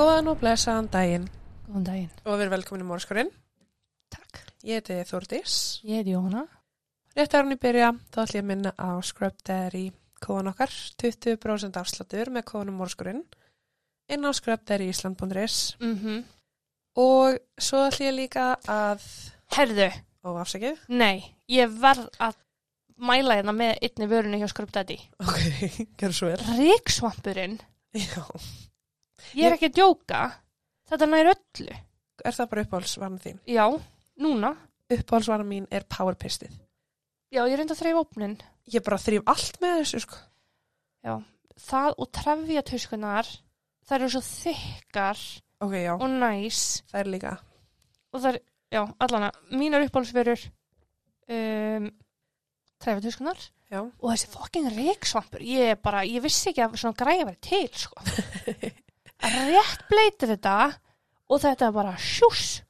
Góðan og blessaðan daginn Góðan daginn. og við erum velkomin í Mórskurinn. Takk. Ég heiti Þórdís. Ég heiti Jóhanna. Rétt í byrja, þá ætlum ég að minna á Scrub Daddy kóðan okkar, 20% afsláttur með kóðanum Mórskurinn inn á scrubdaddyisland.is Mm -hmm. og svo ætlum ég líka að, Herðu, ó afsakið, nei, ég verð að mæla hérna með einni vörunni hjá Skröpdæti. ok, gerðu svo vel. Ríksvampurinn, Já, ég er ekki að djóka, þetta nær öllu. er það bara uppáhaldsvarna þín? Já, núna. Uppáhaldsvarna mín er powerpistið. Já, ég reyndi að þreyfa opnin. Ég bara þrýf allt með þessu, sko. Það og trefja tuskunar, það eru svo þykkar Ok, já, og næs. það er líka. Og það er, já, allana, mínar uppáhaldsverur, um, trefja tuskunar. Já, Og þessi fokking ríksvampur, ég bara, ég vissi ekki að svona græða verið til, sko. Rétt bleitir þetta og þetta er bara sjús,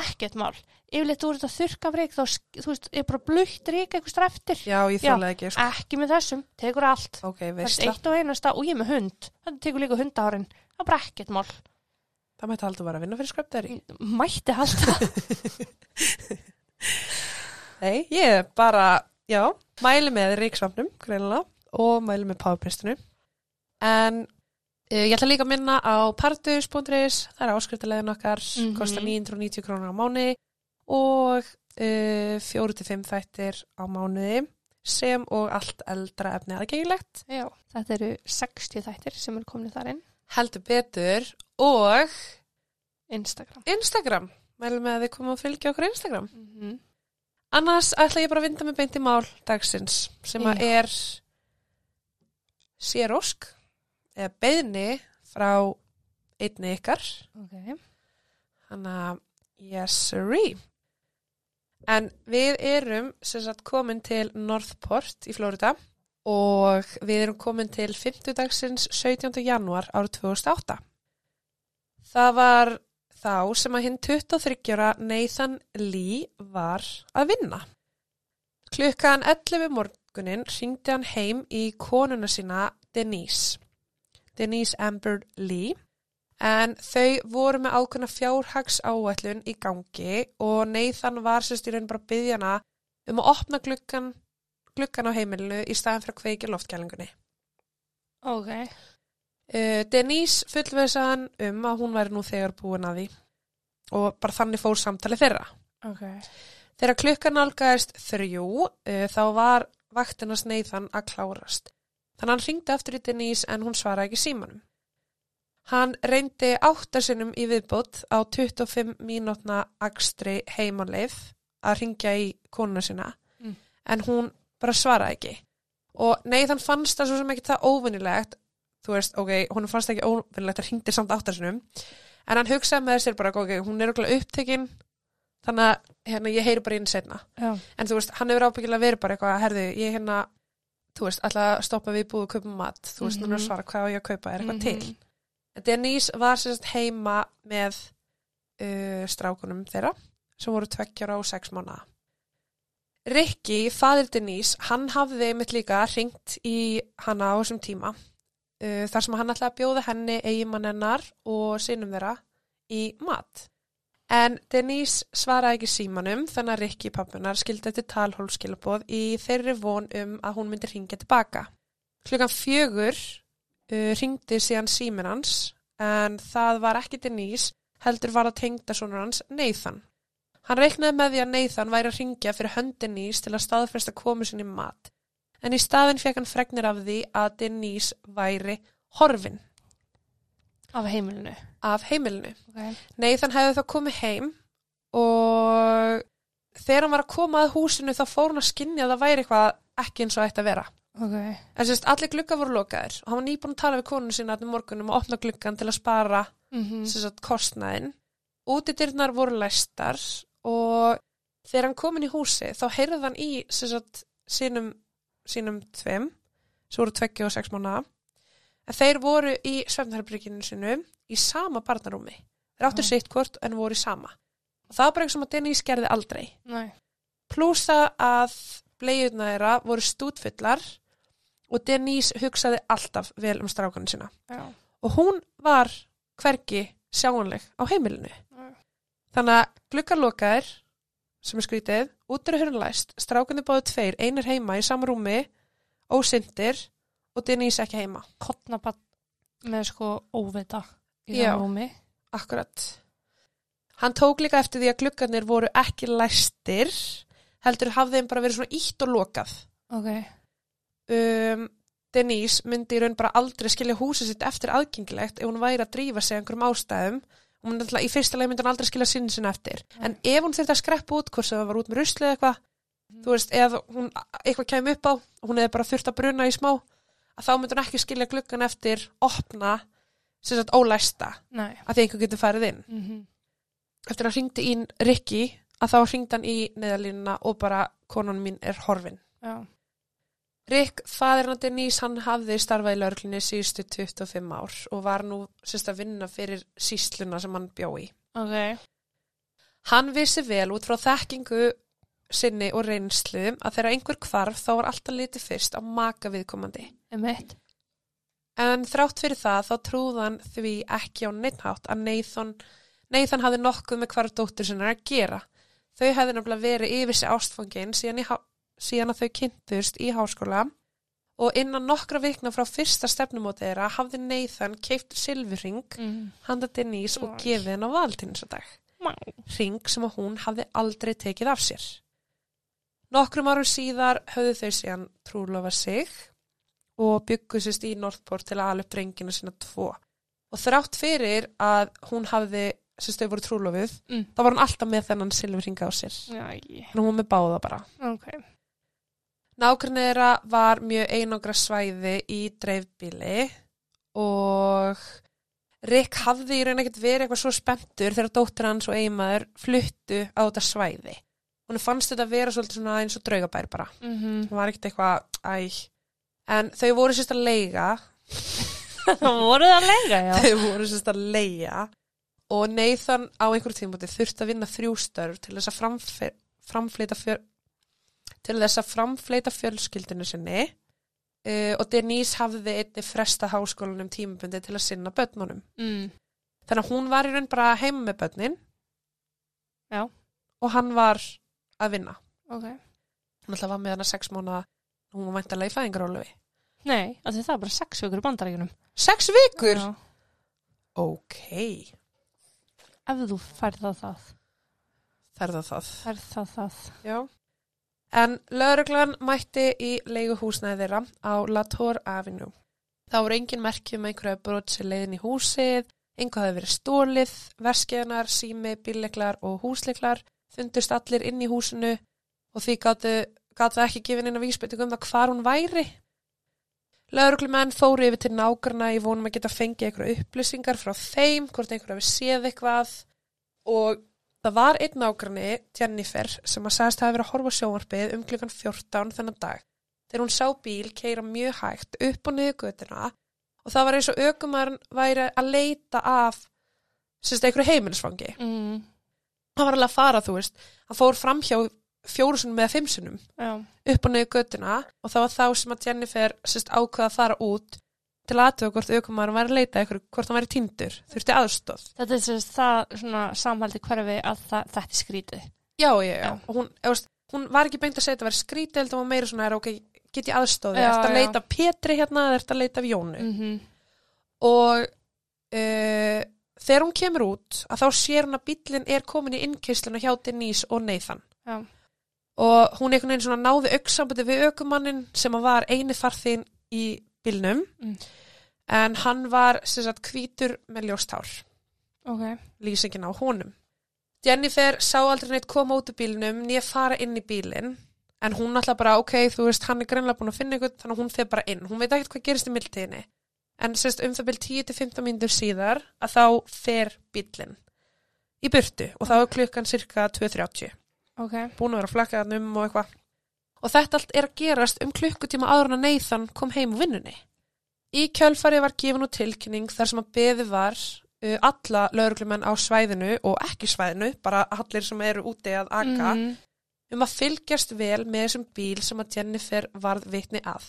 ekkert mál. Yfirleitt úr þetta þurrka rík, þá, þú veist, er bara blöytt rík eitthvað streftir. já, ég þólaði ekki, sko. Ekki með þessum, tekur allt. Ok, Það er eitt og einasta og ég með hund. Þetta tekur líka hundahárin. Það er bara ekkert mál. Það mætti aldrei bara að vinna fyrir Daddy. Mætti halda. Nei, ég bara, já, mæli með ríksvapnum, greinilega, og mæli með powerpristinu. En ég ætla líka að minna á partus.is, það er áskriftalegin okkar, Mhm. kostar 990 krónur á mánuði og uh, 4-5 þættir á mánuði sem og allt eldra efni aðgengilegt. Já, þetta eru 60 þættir sem er komin þar inn. Heldur betur og Instagram. Instagram. Mæli með að þið komum að fylgja okkur Instagram. Mm -hmm. Annars ætla ég bara að vinda með beint í mál dagsins sem að er sérósk eða beðni frá einni ykkar Ok. þannig að yes sirree en við erum sem sagt komin til Northport í Florida og við erum komin til 50 dagsins 17. janúar árið 2008 það var þá sem að hinn 23 ára Nathan Lee var að vinna. Klukkan 11 morgunin ringdi hann heim í konuna sína Denise, Denise Amber Lee, en þau voru með ákveðna fjárhags áætlun í gangi og Nathan var sérst í raun bara að byggja hana um að opna glukkan, glukkan á heimilinu í staðan fyrir að kveikja loftkælingunni. Ok. Uh, Denise fullvesaðan um að hún væri nú þegar búin að því og bara þannig fór samtali þeirra. Ok. Þegar klukkan nálgæðist þrjú uh, þá var vaktinast Nathan að klárast. Þannig hann ringdi aftur í Denise en hún svaraði ekki símanum. Hann reyndi áttasinnum í viðbót á 25 mínútna akstri heimanleif að ringja í konuna sína Mm. en hún bara svaraði ekki. Og Nathan fannst það svo sem ekki það óvinnilegt þú veist, ok, hún fannst ekki óvinnilegt að ringdi samt áttasinnum en hann hugsaði með sér bara, ok, hún er okkur upptekinn þannig að hérna, ég heyri bara inn setna Já. en þú veist, hann hefur ábyggilega verið bara eitthvað herðu, ég hérna, þú veist, að stoppa við búið að kaupa mat, þú veist, mm Mhm. -hmm. svara hvað á ég að kaupa, er eitthvað til Mhm. en Denise var sérst heima með uh, strákunum þeirra sem voru tveggjara og sex mánuða Rikki, fadir Denise hann hafði mitt líka ringt í hana á þessum tíma uh, þar sem hann að bjóða henni eigimann hennar og sinum þeirra í mat En Denise svaraði ekki símanum þannig að Rikki pappunar skildi eftir talhólfskilaboð í þeirri von um að hún myndi ringja tilbaka. Klukkan fjögur uh, ringdi síðan símin hans en það var ekki Denise heldur var að tengda sonur hans Nathan. Hann reiknaði með því að Nathan væri að ringja fyrir hönd Denise til að staðfesta komu sinni mat en í staðin fekk hann fregnir af því að Denise væri horfin Af heimilinu. af heimilinu. Ok. Nathan hefði þá komið heim og þegar hann var að koma að húsinu þá fór hann að skinja að það væri eitthvað ekki eins og ætti að vera. Ok. En sérst, allir glugga voru lokaðir og hann var nýbúin að tala við konun sína þetta morgunum og opna gluggan til að spara Mm sérst, kostnæðin. Útidyrnar voru læstar og þegar hann kom inn í húsi þá heyrði hann í sérst, sínum, sínum tveim, sem voru tveggja og sex mánuða, en þeir voru í svefnherbyrginu sinu í sama barnarúmi. Þeir áttu Já. sitt hvort en voru í sama. Og það var bara eitthvað sem að Denise gerði aldrei. Nei. Plús það að bleiðuna þeirra voru stútfullar og Denise hugsaði alltaf vel um strákunni sína. Já. Og hún var hvergi sjáanleg á heimilinu. Nei. Þannig að gluggar lokaðir, sem er skrítið, út eru hurinn læst, strákunni báðu tveir, einir heima í sama rúmi, ósindir og Denise ekki heima. Kottnabatt með sko óvita í það rúmi. Akkurat. Hann tók líka eftir því að gluggarnir voru ekki læstir, heldur hafði þeim bara verið svona ítt og lokað. Ok. Um, Denise myndi í raun bara aldrei skilja húsið sitt eftir aðgengilegt ef hún væri að drífa sig einhverjum ástæðum. Hún myndi alltaf, í fyrsta leið myndi hún aldrei skilja sinni sinna eftir. En ef hún þurfti að skreppa út, hvort það var út með rusli eða eitthvað, þú veist, ef hún eitthvað kemur upp á og hún hefði bara þurft að bruna í smá, að þá myndi hún ekki skilja gluggan eftir opna, sem sagt ólæsta, Nei. að því einhver getur farið inn. Mm Eftir að hringdi í Rikki, að þá hringdi hann í neðalínuna og bara konan mín er horfin. Já. Rick, fadirna Denise, hann hafði starfað í laurglunni síðustu 25 ár og var nú sérst að vinna fyrir sísluna sem hann bjó í. Ok. Hann vissi vel út frá þekkingu sinni og reynslu að þegar einhver hvarf þá var alltaf litið fyrst á maka viðkomandi. Emitt. En þrátt fyrir það þá trúðan því ekki á neittnátt að Nathan, Nathan hafði nokkuð með hvarf dóttur sinna að gera. Þau hefði nefnilega verið yfir sig ástfangin síðan, síðan að þau kynntust í háskóla og innan nokkra vikna frá fyrsta stefnumóti þeirra hafði Nathan keift silfurring Mm. handa Denise og gefið henn á valtinnisadag. Má. Ring sem að hún hafði aldrei tekið af sér. Nokkrum árum síðar höfðu þau síðan trúlofa sig og byggu sérst í Northport til að ala upp drengina sína tvo. Og þrátt fyrir að hún hafði, sérst þau voru trúlofið, Mm. þá var hún alltaf með þennan silfurringa á sér. Þannig að hún var með báða bara. Ok. Nákvæmni þeirra var mjög einangra svæði í dreifbíli og Rick hafði í raun ekkert verið eitthvað svo spenntur þegar dóttir hans og eiginmaður fluttu á þetta svæði. Hún fannst þetta vera svolítið svona eins og draugabær bara. Mm Það var ekkert eitthvað, æ. En þau voru sérst að leiga, Það voru það lenga, já. þau voru sérst að leia og Nathan á einhverjum tímúti þurfti að vinna þrjú störf til þess að framfleyta fjör, til þess að framfleyta fjölskyldinu sinni uh, og Denise hafði einni fresta háskólanum tímabundi til að sinna börnunum. Mm. Þannig að hún var í raun bara heima með börnin Já. og hann var að vinna. Ok. Hann alltaf var með hana sex mánuða, hún var væntalega í fæðingarólufi. Nei, það er bara sex vikur í bandaríkunum. Sex vikur? Já. Ok, Ef þú færð það það. það er það. Já. En lauruglan mætti í leiguhúsnæði þeirra á Latour Avenue. Það voru engin merki um einhverja brot sem leiðin í húsið, einhvað hefði verið stólið, verskeiðnar, sími, bílleiklar og húsleiklar fundust allir inn í húsinu og því gáttu, gáttu ekki gefin inn að vísbyrtingu um það hvar hún væri. Lauruglumenn fóru yfir til nágrana í vonum að geta fengið einhverja upplýsingar frá þeim, hvort einhverja við séð eitthvað og Það var einn nágrani, Jennifer, sem að sagðist hafa verið að horfa á sjónvarpið um klukkan 14 þennan dag. Þegar hún sá bíl keira mjög hægt upp og niður götuna og það var eins og aukumarinn væri að leita af einhverju heimilisfangi. Mm. Hann var alveg að fara, þú veist. Hann fór fram hjá fjórusunum eða fimmsunum Já. upp og niður götuna og það var þá sem að Jennifer sérst ákvaða að fara út til aðtöða hvort aukumarinn væri að leita einhverju, hvort hann væri týndur, þurfti aðstóð. Þetta er sérst það svona samhaldi hverfi að það, þetta er skrítið. Já, já, já. Og hún, veist, hún var ekki beint að segja þetta að vera skrítið, hún var meira svona, er, ok, get ég aðstóði, Já, ertu að leita af Pétri hérna, eða ertu að leita Jónu. -hmm. Og uh, þegar hún kemur út, að þá sér hún að bíllinn er komin í innkeysluna hjá Denise og Nathan. Já. Og hún einhvern veginn svona náði auksambandi við aukumannin sem var eini farþinn í bílnum, Mm. en hann var, sem sagt, hvítur með ljóstár. Ok. lýsingin á honum. Jennifer sá aldrei neitt koma út úr bílnum nýja fara inn í bílinn en hún alltaf bara, ok, þú veist, hann er greinlega búin að finna ykkur þannig að hún fer bara inn. Hún veit ekkert hvað gerist í mildtíðinni. En sérst um það byrj 10-15 mínútur síðar að þá fer bílinn í burtu og þá er klukkan cirka 2.30. Ok. Búin að vera að flakka þarna um og eitthvað. Og þetta allt er að gerast um klukkutíma áður en að Nathan kom heim úr vinnunni. Í kjölfari var gefin út tilkynning þar sem að beði var uh, alla lauruglumenn á svæðinu og ekki svæðinu, bara allir sem eru úti að aka, Mhm. um að fylgjast vel með þessum bíl sem að Jennifer varð vitni að.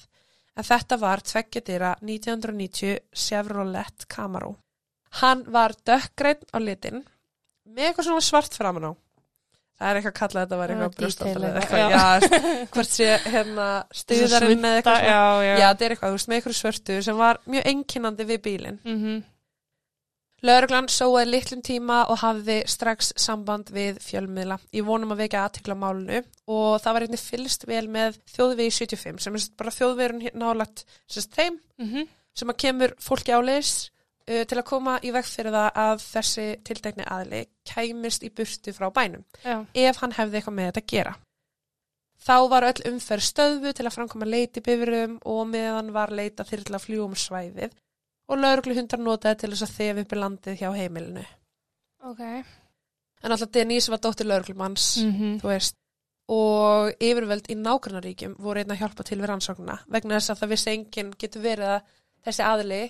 En þetta var tveggjadýra 1990 Chevrolet Camaro. Hann var dökkgreinn á litin með eitthvað svona svart framan á. Það er eitthvað að kalla þetta var eitthvað já, hvort sé hérna stuðarinn með eitthvað. Já, já. Já, þetta er eitthvað, þú veist, með eitthvað svörtu sem var mjög einkennandi við bílinn. Mhm. Lörglan sóaði litlum tíma og hafði strax samband við fjölmiðla. Ég vonum að vekja aðtikla málunu og það var einnig fylgst vel með þjóðvegi 75 sem er bara þjóðvegurinn hérna nálagt sem þeim Mhm. sem að kemur fólki áleiðis uh, til að koma í veg fyrir það að þessi tildekni aðli kæmist í burtu frá bænum Já. ef hann hefði eitthvað með þetta að gera. Þá var öll umferð stöðvu til að framkoma leiti bifrum og meðan var leita þyrla fljúum svæðið og laurugluhundar notaði til þess að þefi upp í landið hjá heimilinu. Ok. En alltaf Denise var dóttir lauruglumanns, Mhm. þú veist, og yfirvöld í nágrannaríkjum voru einn að hjálpa til við rannsóknuna vegna þess að það vissi enginn getur verið að þessi aðli,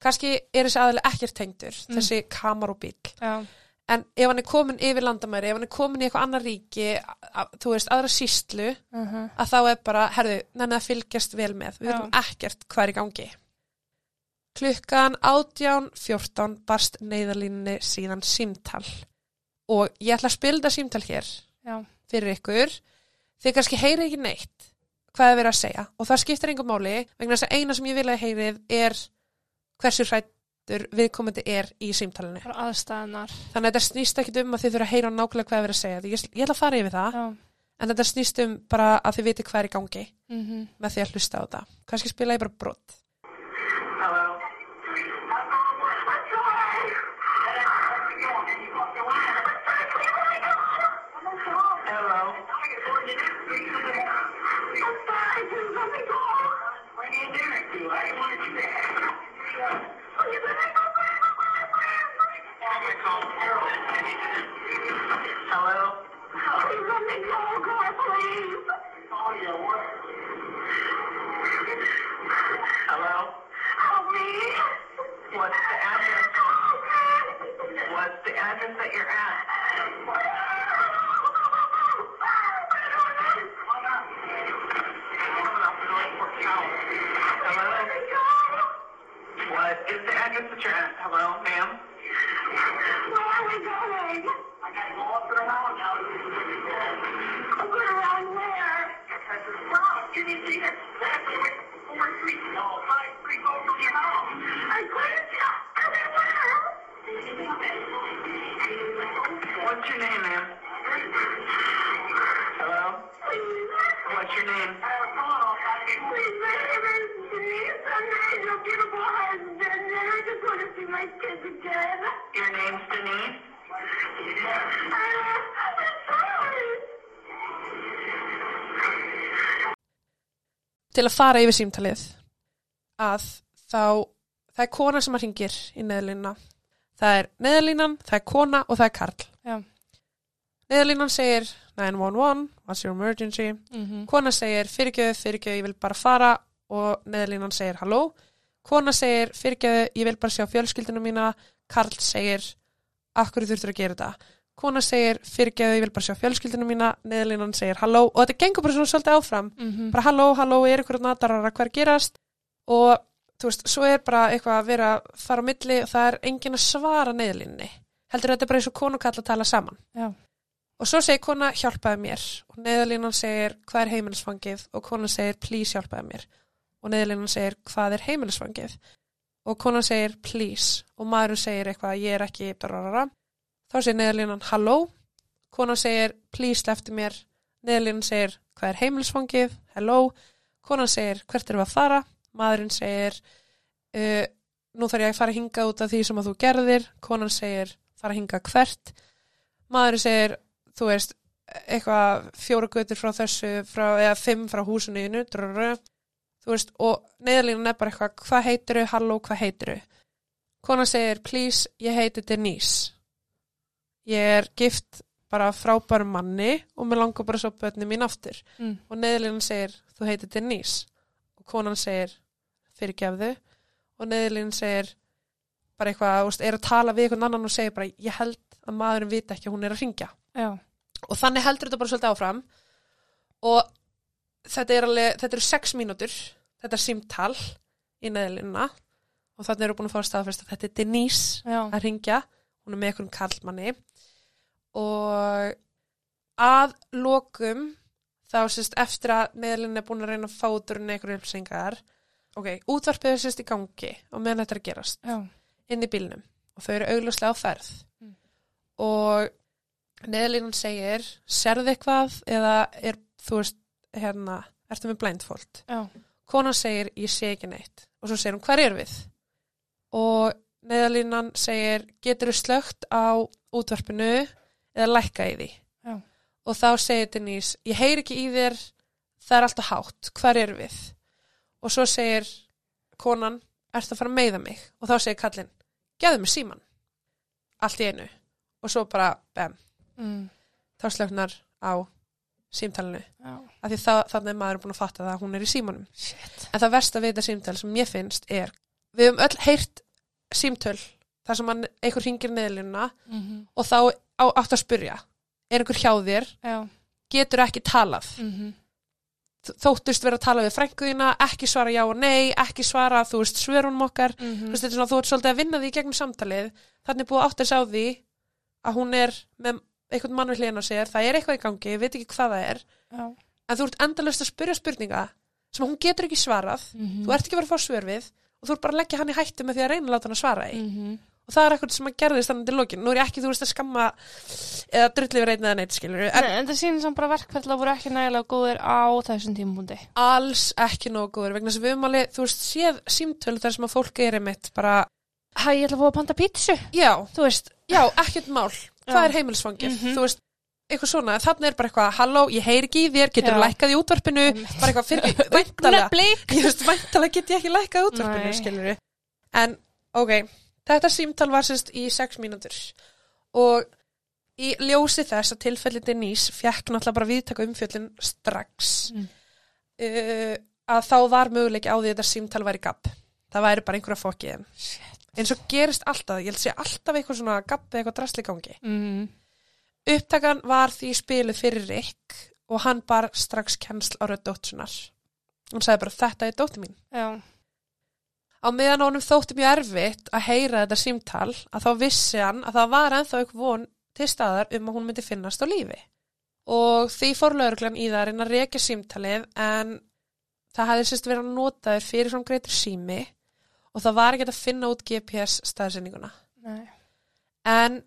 kannski er þessi aðli ekkert tengdur, Mm. þessi kamar og bíl. Já. En ef hann er komin yfir landamæri, ef hann er komin í eitthvað annar ríki, a- a- þú veist, aðra síslu, Mhm. að þá er bara, herðu, nenni að fylgjast vel með. Við veitum ekkert hvað er í gangi. Klukkan 18.14 barst neyðalínni síðan símtal. Og ég ætla að spila þetta símtal hér Já. fyrir ykkur. Þið kannski heyri ekki neitt hvað er verið að segja. Og það skiptir engum máli, vegna þess að eina sem ég vil að heyrið er hversu hrættur viðkomandi er í símtalinu. Aðstæðanar. Þannig að þetta snýst ekkit um að þið þurfa að heyra nákvæmlega hvað er verið að segja. Ég, ég ætla að fara yfir það, Já. en þetta snýst um bara að þið viti hvað er í gangi Mhm. með því að hlusta á þetta. Kannski spila ég bara brot. Address that you're at. Hello? What is the address that you're at? Hello, ma'am? Where are we going? I gotta go up and around now. Up and around where? Well, you need to hear over three, no, five, three, go your house. I couldn't. I went well. What's your name, ma'am? Hello? What's your name? Your name's Denise? Til að fara yfir símtalið að þá, það er kona sem að ringir í neðlínuna. Það er neðlínan, það er kona og það er karl. Já. Neðlínan segir 911, what's your emergency? Mhm. Kona segir fyrirgjöðu, fyrirgjöðu, ég vil bara fara og neðlínan segir halló. Kona segir fyrirgjöðu, ég vil bara sjá fjölskyldinu mína. Karl segir, akkur þurftur að gera þetta? Kona segir fyrirgjöðu, ég vil bara sjá fjölskyldinu mína. Neðlínan segir halló og þetta gengur bara svona svolítið áfram. Mhm. Bara halló, halló, er ykkur natarara, hvað er að gerast? Og þú veist, svo er bara eitthvað að vera að fara á milli og það er enginn að svara neðlínni. Heldur þetta er bara eins og konu og kall að tala saman. Já. Og svo segir kona hjálpaði mér. Og neðalínan segir hvað er heimilisfangið? Og konan segir please hjálpaði mér. Og neðalínan segir hvað er heimilisfangið? Og konan segir please. Og maðurinn segir eitthvað ég er ekki brarara. Þá segir neðalínan halló, konan segir please lefti mér, neðalínan segir hvað er heimilisfangið, hello, konan segir hvert erum við að fara, maðurinn segir uh, nú þarf ég að fara að hinga út af því sem að þú gerðir, konan segir fara að hinga hvert, maðurinn segir þú veist, eitthvað fjóra götur frá þessu, frá, eða fimm frá húsinu innu, drrrr, þú veist, og neðalínan er bara eitthvað, hvað heitiru, halló, hvað heitiru? Kona segir, please, ég heiti Denise. Ég er gift bara frábærum manni og mér langar bara svo börni mín aftur. Mm. Og neðalínan segir, þú heitir Denise. Og konan segir, fyrirgefðu. Og neðalínan segir, bara eitthvað, veist, er að tala við einhvern annan og segir bara, ég held að maðurinn vita ekki að hún er að ringja Já. og þannig heldur þetta bara svolítið áfram. Og þetta er alveg, þetta eru sex mínútur þetta er símtal í neðlina og þannig eru búin að fá að staðfesta að þetta er Denise Já. að ringja, hún er með einhvern kallmanni og að lokum þá sérst eftir að meðlinn er búin að reyna að fá út úr henni einhverju upplýsingar. Ok, útvarpið er sérst í gangi og meðan þetta er að gerast. Já. Inn í bílnum og þau eru augljóslega á ferð. Mm. og neðlínan segir serðu eitthvað eða er þú veist hérna, ertu með blindfold Já. konan segir ég sé ekki neitt. Og svo segir hún hver er við? Og neðalínan segir getur þú slögt á útvarpinu eða lækka í því? Já. og þá segir Denise ég heyri ekki í þér það er alltaf hátt, hver er við? Og svo segir konan ertu að fara að meiða mig? Og þá segir kallinn gefðu mig síman allt í einu og svo bara bam, Mm. þá slögnar á símtalinu af því það, þannig er maður búin að fatta það að hún er í símanum Shit. En það versta við þetta símtöl sem ég finnst er, við höfum öll heyrt símtöl þar sem hann, einhver ringir neðlunna Mm -hmm. og þá á, átt að spurja, er einhver hjá þér, Já. getur ekki talað, Mm -hmm. Þóttust vera að tala við frænguðina, ekki svara já og nei, ekki svara, þú veist, svörunum okkar, Mm þú veist, svona, þú ert svolítið að vinna því í gegnum samtalið, þannig er búið átt að sá því að hún er með einhvern mann við hlýðan á sér, það er eitthvað í gangi, ég veit ekki hvað það er, Já. en þú ert endalaust að spyrja spurninga sem hún getur ekki svarað, Mm þú ert ekki vera að fá svör við og þú ert bara að leggja hann í hættu með því að reyna að láta hann að svara því. -hmm. Og það er eitthvað sem að gerðist þannig til lokin. Nú er ég ekki, þú veist, að skamma eða drulli við reyna eða neitt, skilur en En, en það sýnir samt bara verkferðla voru ekki nægilega góðir á þessum tímpundi. alls ekki nógu góður vegna sem við höfum alveg, þú veist, séð símtölu þar sem að fólk er einmitt bara, Hæ, ég ætla að fá að panta pítsu. já, Þú veist. já, ekkert mál. Hvað er heimilsfangið, Mhm. þú veist. Eitthvað svona, þannig er bara eitthvað, halló, ég heyri ekki í þér getur lækkað í útvarpinu, bara eitthvað fyrir, væntalega væntalega get ég ekki lækkað útvarpinu, Nei. skilur En, ok, þetta símtal var sérst í sex mínútur og í ljósi þess að tilfelli Denise fekk náttúrulega bara viðtaka umfjöllin strax Mm. uh, að þá var möguleiki á því að þetta símtal væri gabb. Það væri bara einhverja fokkið en og gerist alltaf, ég held að sé alltaf eitthvað svona gabb eða eitthvað drasli í gangi. Mm. Upptakan var því spiluð fyrir Rick og hann bar strax kennsl á rödd dóttunar. Hann sagði bara þetta er dóttir mín. Já. Á meðan honum þótti mjög erfitt að heyra þetta símtal að þá vissi hann að það var ennþá eitthvað von til staðar um að hún myndi finnast á lífi. Og því fór lauruglan í það að reyna að rekja símtalið en það hefði sérst verið að notaður fyrir svona greitur sími og það var ekki að finna út GPS staðsendinguna. En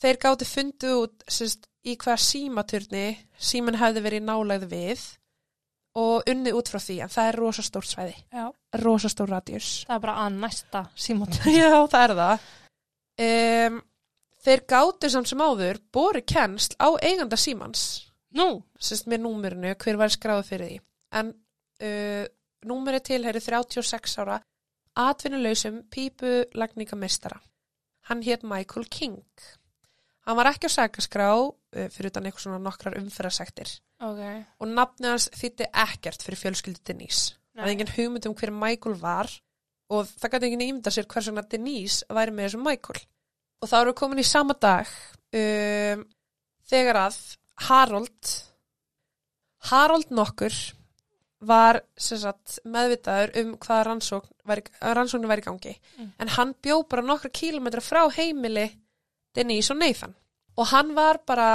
þeir gáti fundið út sérst, í hvaða símaturni síminn hefði verið nálegð við og unnið út frá því en það er rosa stórt svæði, Já. rosa stór radjus. Það er bara að næsta símót. Já, það er það. Um, þeir gátu samt sem áður bori kennsl á eiganda símans, Nú. sérst með númerinu, hver var skráð fyrir því. En uh, númeri tilheri 36 ára atvinnulausum pípulagningamistara. Hann hétt Michael King. Hann var ekki á sakaskrá uh, fyrir utan eitthvað svona nokkrar umferðarsektir Ok. og nafnið hans þýtti ekkert fyrir fjölskyldu Denise. Það er engin hugmynd um hver Michael var og það gæti engin ímynda sér hvers vegna Denise væri með þessum Michael. Og þá erum við komin í sama dag um, þegar að Harold Harold nokkur var sagt, meðvitaður um hvaða rannsókn væri, rannsóknu væri gangi Mm. en hann bjó bara nokkra kílometra frá heimili Denise og Nathan. Og hann var bara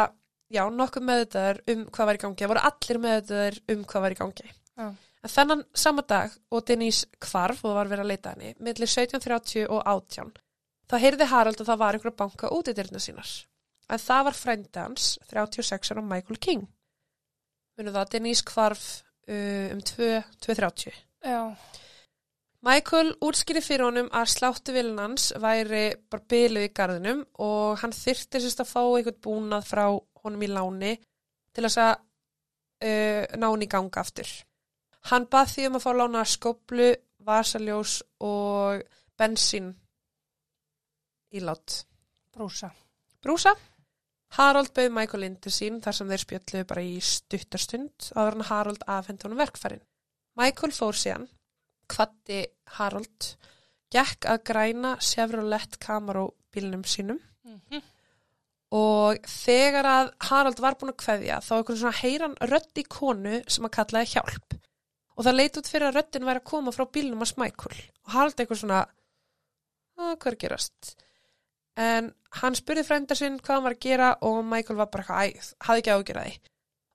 já, nokkuð meðvitaður um hvað var í gangi. Það voru allir meðvitaður um hvað var í gangi. Já. en þennan sama dag og Denise hvarf og var verið að leita henni millir 17.30 og 18 þá heyrði Harald að það var einhver banka út í dyrna sínar. En það var frændi hans 36 ára Michael King. Munið það Denise hvarf uh, um 2.30 Já. Michael útskýri fyrir honum að sláttu hans væri bara byluð í garðinum og hann þyrfti sérst að fá einhvern búnað frá honum í láni til þess að uh, ná hann í ganga aftur. Hann bað því um að fá lána skoplu, vasaljós og bensín í lát. Brúsa. Brúsa. Harold bauð Michael inn til sín þar sem þeir spjöldluðu bara í stuttarstund áður en Harold afhendi honum verkfærin. Michael fór síðan, kvatti Harold, gekk að græna Chevrolet Camaro bílnum sínum. Mm -hmm. og þegar að Harold var búin að kveðja þá eitthvað svona heyran rödd í konu sem að kallaði hjálp. Og það leit út fyrir að röddin væri að koma frá bílnum hans Michael. Og Harold eitthvað svona að hvað er að gerast? En hann spurði frænda sinn hvað hann var að gera og Michael var bara eitthvað, æ, hafði ekki ágjörða því.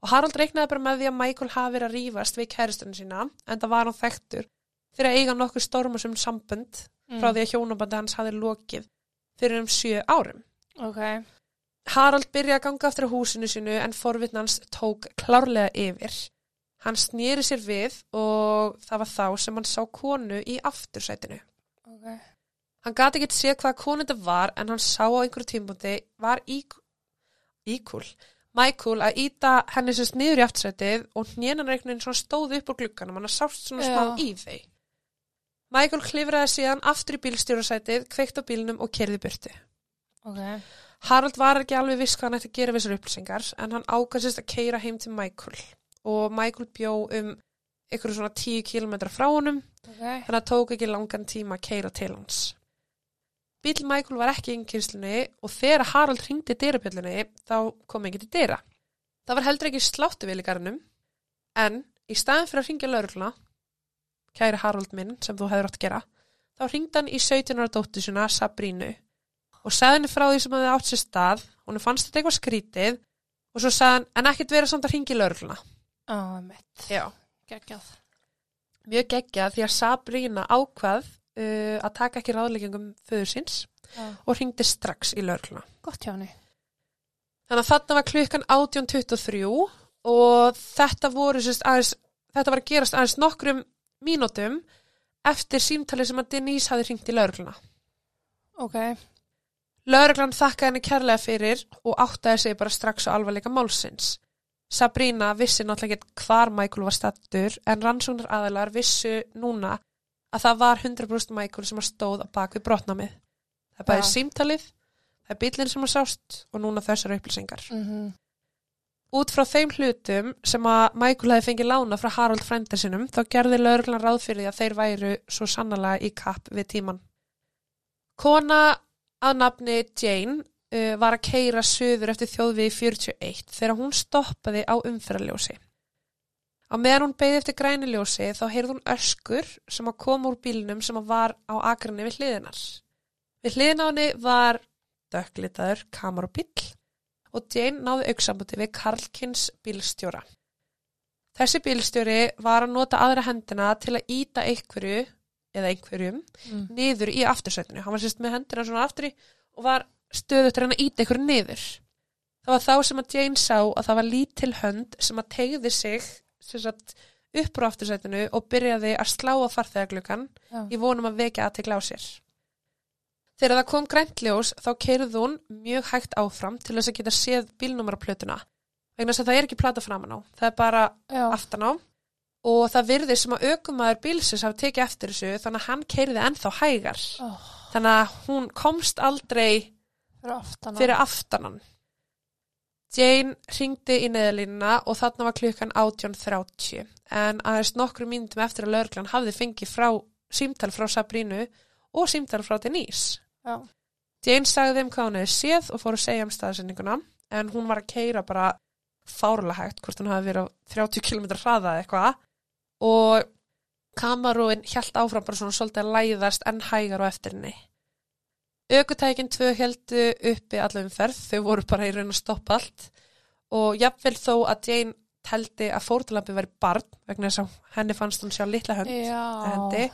Og Harald reiknaði bara með því að Michael hafi verið að rífast við kæristunum sína en það var hann þekktur fyrir að eiga nokkuð stormusum sambönd frá því að hjónabandi hans hafi lokið fyrir um sjö árum Ok. Harald byrjaði að ganga aftur á húsinu sinu en forvitnans tók klárlega yfir. Hann snýri sér við og það var þá sem hann sá konu í aftursætinu. Ok. Hann gati ekki séð hvaða konu þetta var en hann sá á einhverju tímpundi var ík- íkúl. Michael að íta henni sérst niður í aftursætið og hnjenanreiknin svona stóð upp úr glugganum, hann sást svona smá Já. í þeim. Michael klifraði síðan aftur í bílstjórasætið, kveikt á bílnum og kerði burtu. Ok. Harald var ekki alveg viss hvað hann ætti að gera við þessar upplýsingar en hann ákastist að keira heim til Michael og Michael bjó um ykkur svona 10 km frá honum Ok. þannig að það tók ekki langan tíma að keira til hans. Bíl Michael var ekki í kynnslunni og þegar Harald hringdi dyrapjöllunni þá kom ekki til dyra. Það var heldur ekki sláttu í garðinum en í staðin fyrir að hringja laurugluna, kæri Harald minn sem þú hefur átt að gera, þá hringdi hann í 17 ára dóttu sinna Sabrínu og sagði henni frá því sem hafði átt sér stað, hún fannst þetta eitthvað skrítið og svo sagði hann en ekkert vera samt að. Á, mitt. Já. Geggjað. Mjög geggja því að Sabrína ákvað uh, að taka ekki ráðleggingum föður síns Já. og hringdi strax í laurugluna. Gott hjá henni. Þannig að þarna var klukkan 18.23 og þetta voru sérst aðeins, þetta var að gerast aðeins nokkrum mínútum eftir símtalið sem að Denise hafi hringt í laurugluna. Ok. Lauruglan þakkaði henni kærlega fyrir og áttaði sig bara strax á alvarleika málsins. Sabrína vissi náttúrulega ekki hvar Michael var stattur en rannsóknar aðalar vissu núna að það var 100% Michael sem að stóð á bak við brotnamið. Það bæði Já. símtalið, það er bílinn sem að sást og núna þessar upplýsingar. Mm Út frá þeim hlutum sem að Michael hefði fengið lána frá Harald frænda sinum þá gerði lauruglan ráð fyrir því að þeir væru svo sannlega í kapp við tíman. Kona að nafni Jane uh, var að keira söður eftir þjóðvegi 41 þegar hún stoppaði á umferðarljósi. Á meðan hún beigði eftir græniljósi þá heyrði hún öskur sem að koma úr bílnum sem að var á akrinni við hliðinar. Við hliðin á henni var dökklitaður kamerabíll og Jane náði auksambandi við Karlkins bílstjóra. Þessi bílstjóri var að nota aðra hendina til að íta einhverju eða einhverjum Mm. niður í aftursætinu. Hann var sérst með hendina svona aftri og var stöðut reyna að íta einhverju niður. Það var þá sem að Jane sá að það var lítil hönd sem að tegði sig sagt, upp á aftursætinu og byrjaði að slá á farþegaglökan í vonum að vekja aðtegla á sér. Þegar það kom græntljós þá keirði hún mjög hægt áfram til þess að geta séð bílnúmeraplötuna vegna þess að það er ekki plata framan á. Það er bara Já. aftan á og það virði sem að aukumæður bílsins hafi tekið eftir þessu þannig að hann keirði ennþá hægar. Oh, Þannig að hún komst aldrei fyrir aftan. á. fyrir aftanan. Jane ringdi í neðalínuna og þarna var klukkan 18.30 en aðeins nokkru mínútum eftir að lögreglan hafði fengið frá símtal frá Sabrínu og símtal frá Denise. Já. Jane sagði þeim hvað hún hefði séð og fór að segja um staðsendinguna en hún var að keira bara fárlega hægt hvort hún hafi verið á 30 km hraða eða eitthvað og kamarúin hjælt áfram bara svona svolítið að læðast en hægar á eftir henni. Ökutækin tvö heldu uppi allaveg umferð, þau voru bara í raun að stoppa allt og jafnvel þó að Jane teldi að fórtalampi veri barn vegna þess að henni fannst hún sjá litla hönd hendi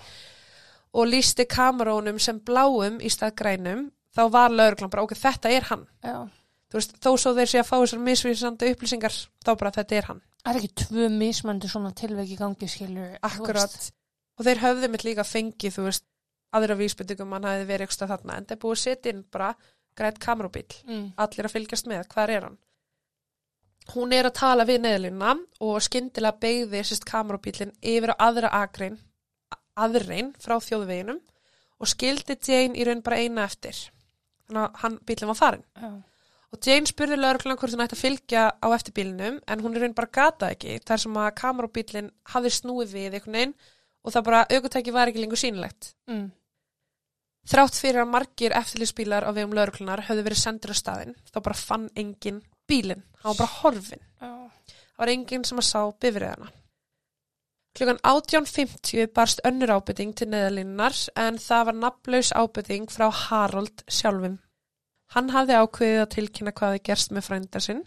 og lísti kamerónum sem bláum í stað grænum þá var lauruglan bara, ok, þetta er hann Já. þú veist, þó svo þeir sé að fá þessar misvísandi upplýsingar, þá bara þetta er hann Það er ekki tvö mismandi svona tilveik í gangi, skilur. akkurat, og þeir höfðu mitt líka fengið, þú veist, aðra vísbendingum hann hafi verið eitthvað þarna, en það er búið að setja inn bara grænt kamerubíl, Mm. allir að fylgjast með, hvar er hann hún er að tala við neðlina og skyndilega beigði sérst kamerubílinn yfir á aðra akrein aðrein frá þjóðveginum og skildi Jane í raun bara eina eftir þannig að hann bílinn var farin Já. Og Jane spurði lauruglan hvort hún ætti að fylgja á eftir bílnum en hún er raun bara gata ekki þar sem að kamerabílinn hafði snúið við einhvern veginn og það bara aukutæki var ekki lengur sýnilegt. Mm. Þrátt fyrir að margir eftirlýsbílar á vegum lauruglunar höfðu verið sendur á staðinn þá bara fann engin bílinn, hann var bara horfin. Já. Það var enginn sem að sá bifriðana. Klukkan 18.50 barst önnur ábyrting til neðalínunar en það var nafnlaus ábyrting frá Harold sjálfum. Hann hafði ákveðið að tilkynna hvað þið gerst með frænda sinn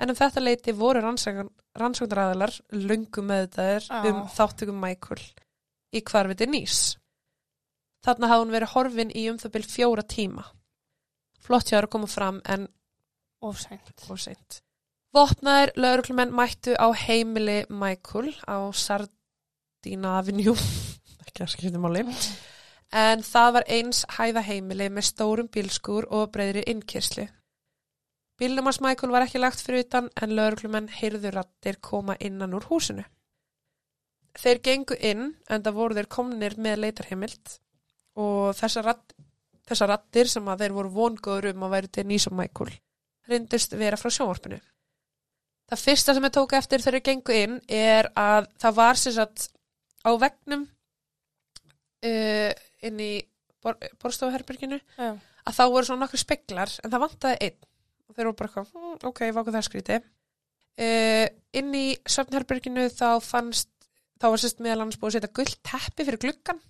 en um þetta leiti voru rannsóknaræðalar löngu meðdæðir Á. um þáttökum Michael í hvarfiti nýs. Þarna hafði hún verið horfin í um það byrj fjóra tíma. Flott hjá þér að koma fram en Ofsænt. og seint. Vopnaðir lauruglumenn mættu á heimili Michael á Sardina Avenue, ekki að skipta máli, en það var eins hæða heimili með stórum bílskúr og breyðri innkyrslu. Bílnum hans Michael var ekki lagt fyrir utan en lauruglumenn heyrðu rattir koma innan úr húsinu. Þeir gengu inn en það voru þeir komnir með leitarheimild og þessar ratt, þessar rattir sem að þeir voru vongóður um að væri til nýs og Michael reyndust vera frá sjónvarpinu. Það fyrsta sem ég tók eftir þegar ég gengu inn er að það var sem sagt á vegnum uh, inn í bor borstofuherberginu Já. að þá voru svona nokkur speklar en það vantaði einn og þeir voru bara eitthvað, hm, ok, váku það skríti. Uh, inn í söfnherberginu þá fannst, þá var sérst meðal annars búið að setja gullt teppi fyrir gluggan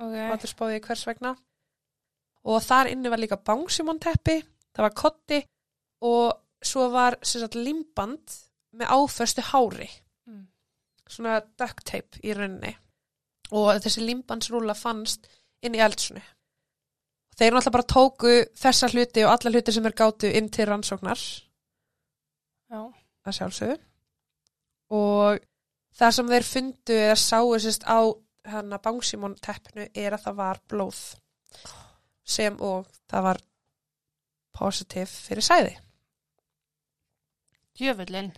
og Ok. allir spáði hvers vegna og þar inni var líka bánsimón teppi það var kotti og svo var sagt limband með áföstu hári. Svona duct tape í rauninni og þessi limbandsrúla fannst inn í eldsunu þeir náttúrulega bara tóku þessa hluti og alla hluti sem er gátu inn til rannsóknar Já. að sjálfsögðu og það sem þeir fundu eða sáu sérst á hana bánsímón teppinu er að það var blóð sem og það var positiv fyrir sæði. Djöfullin.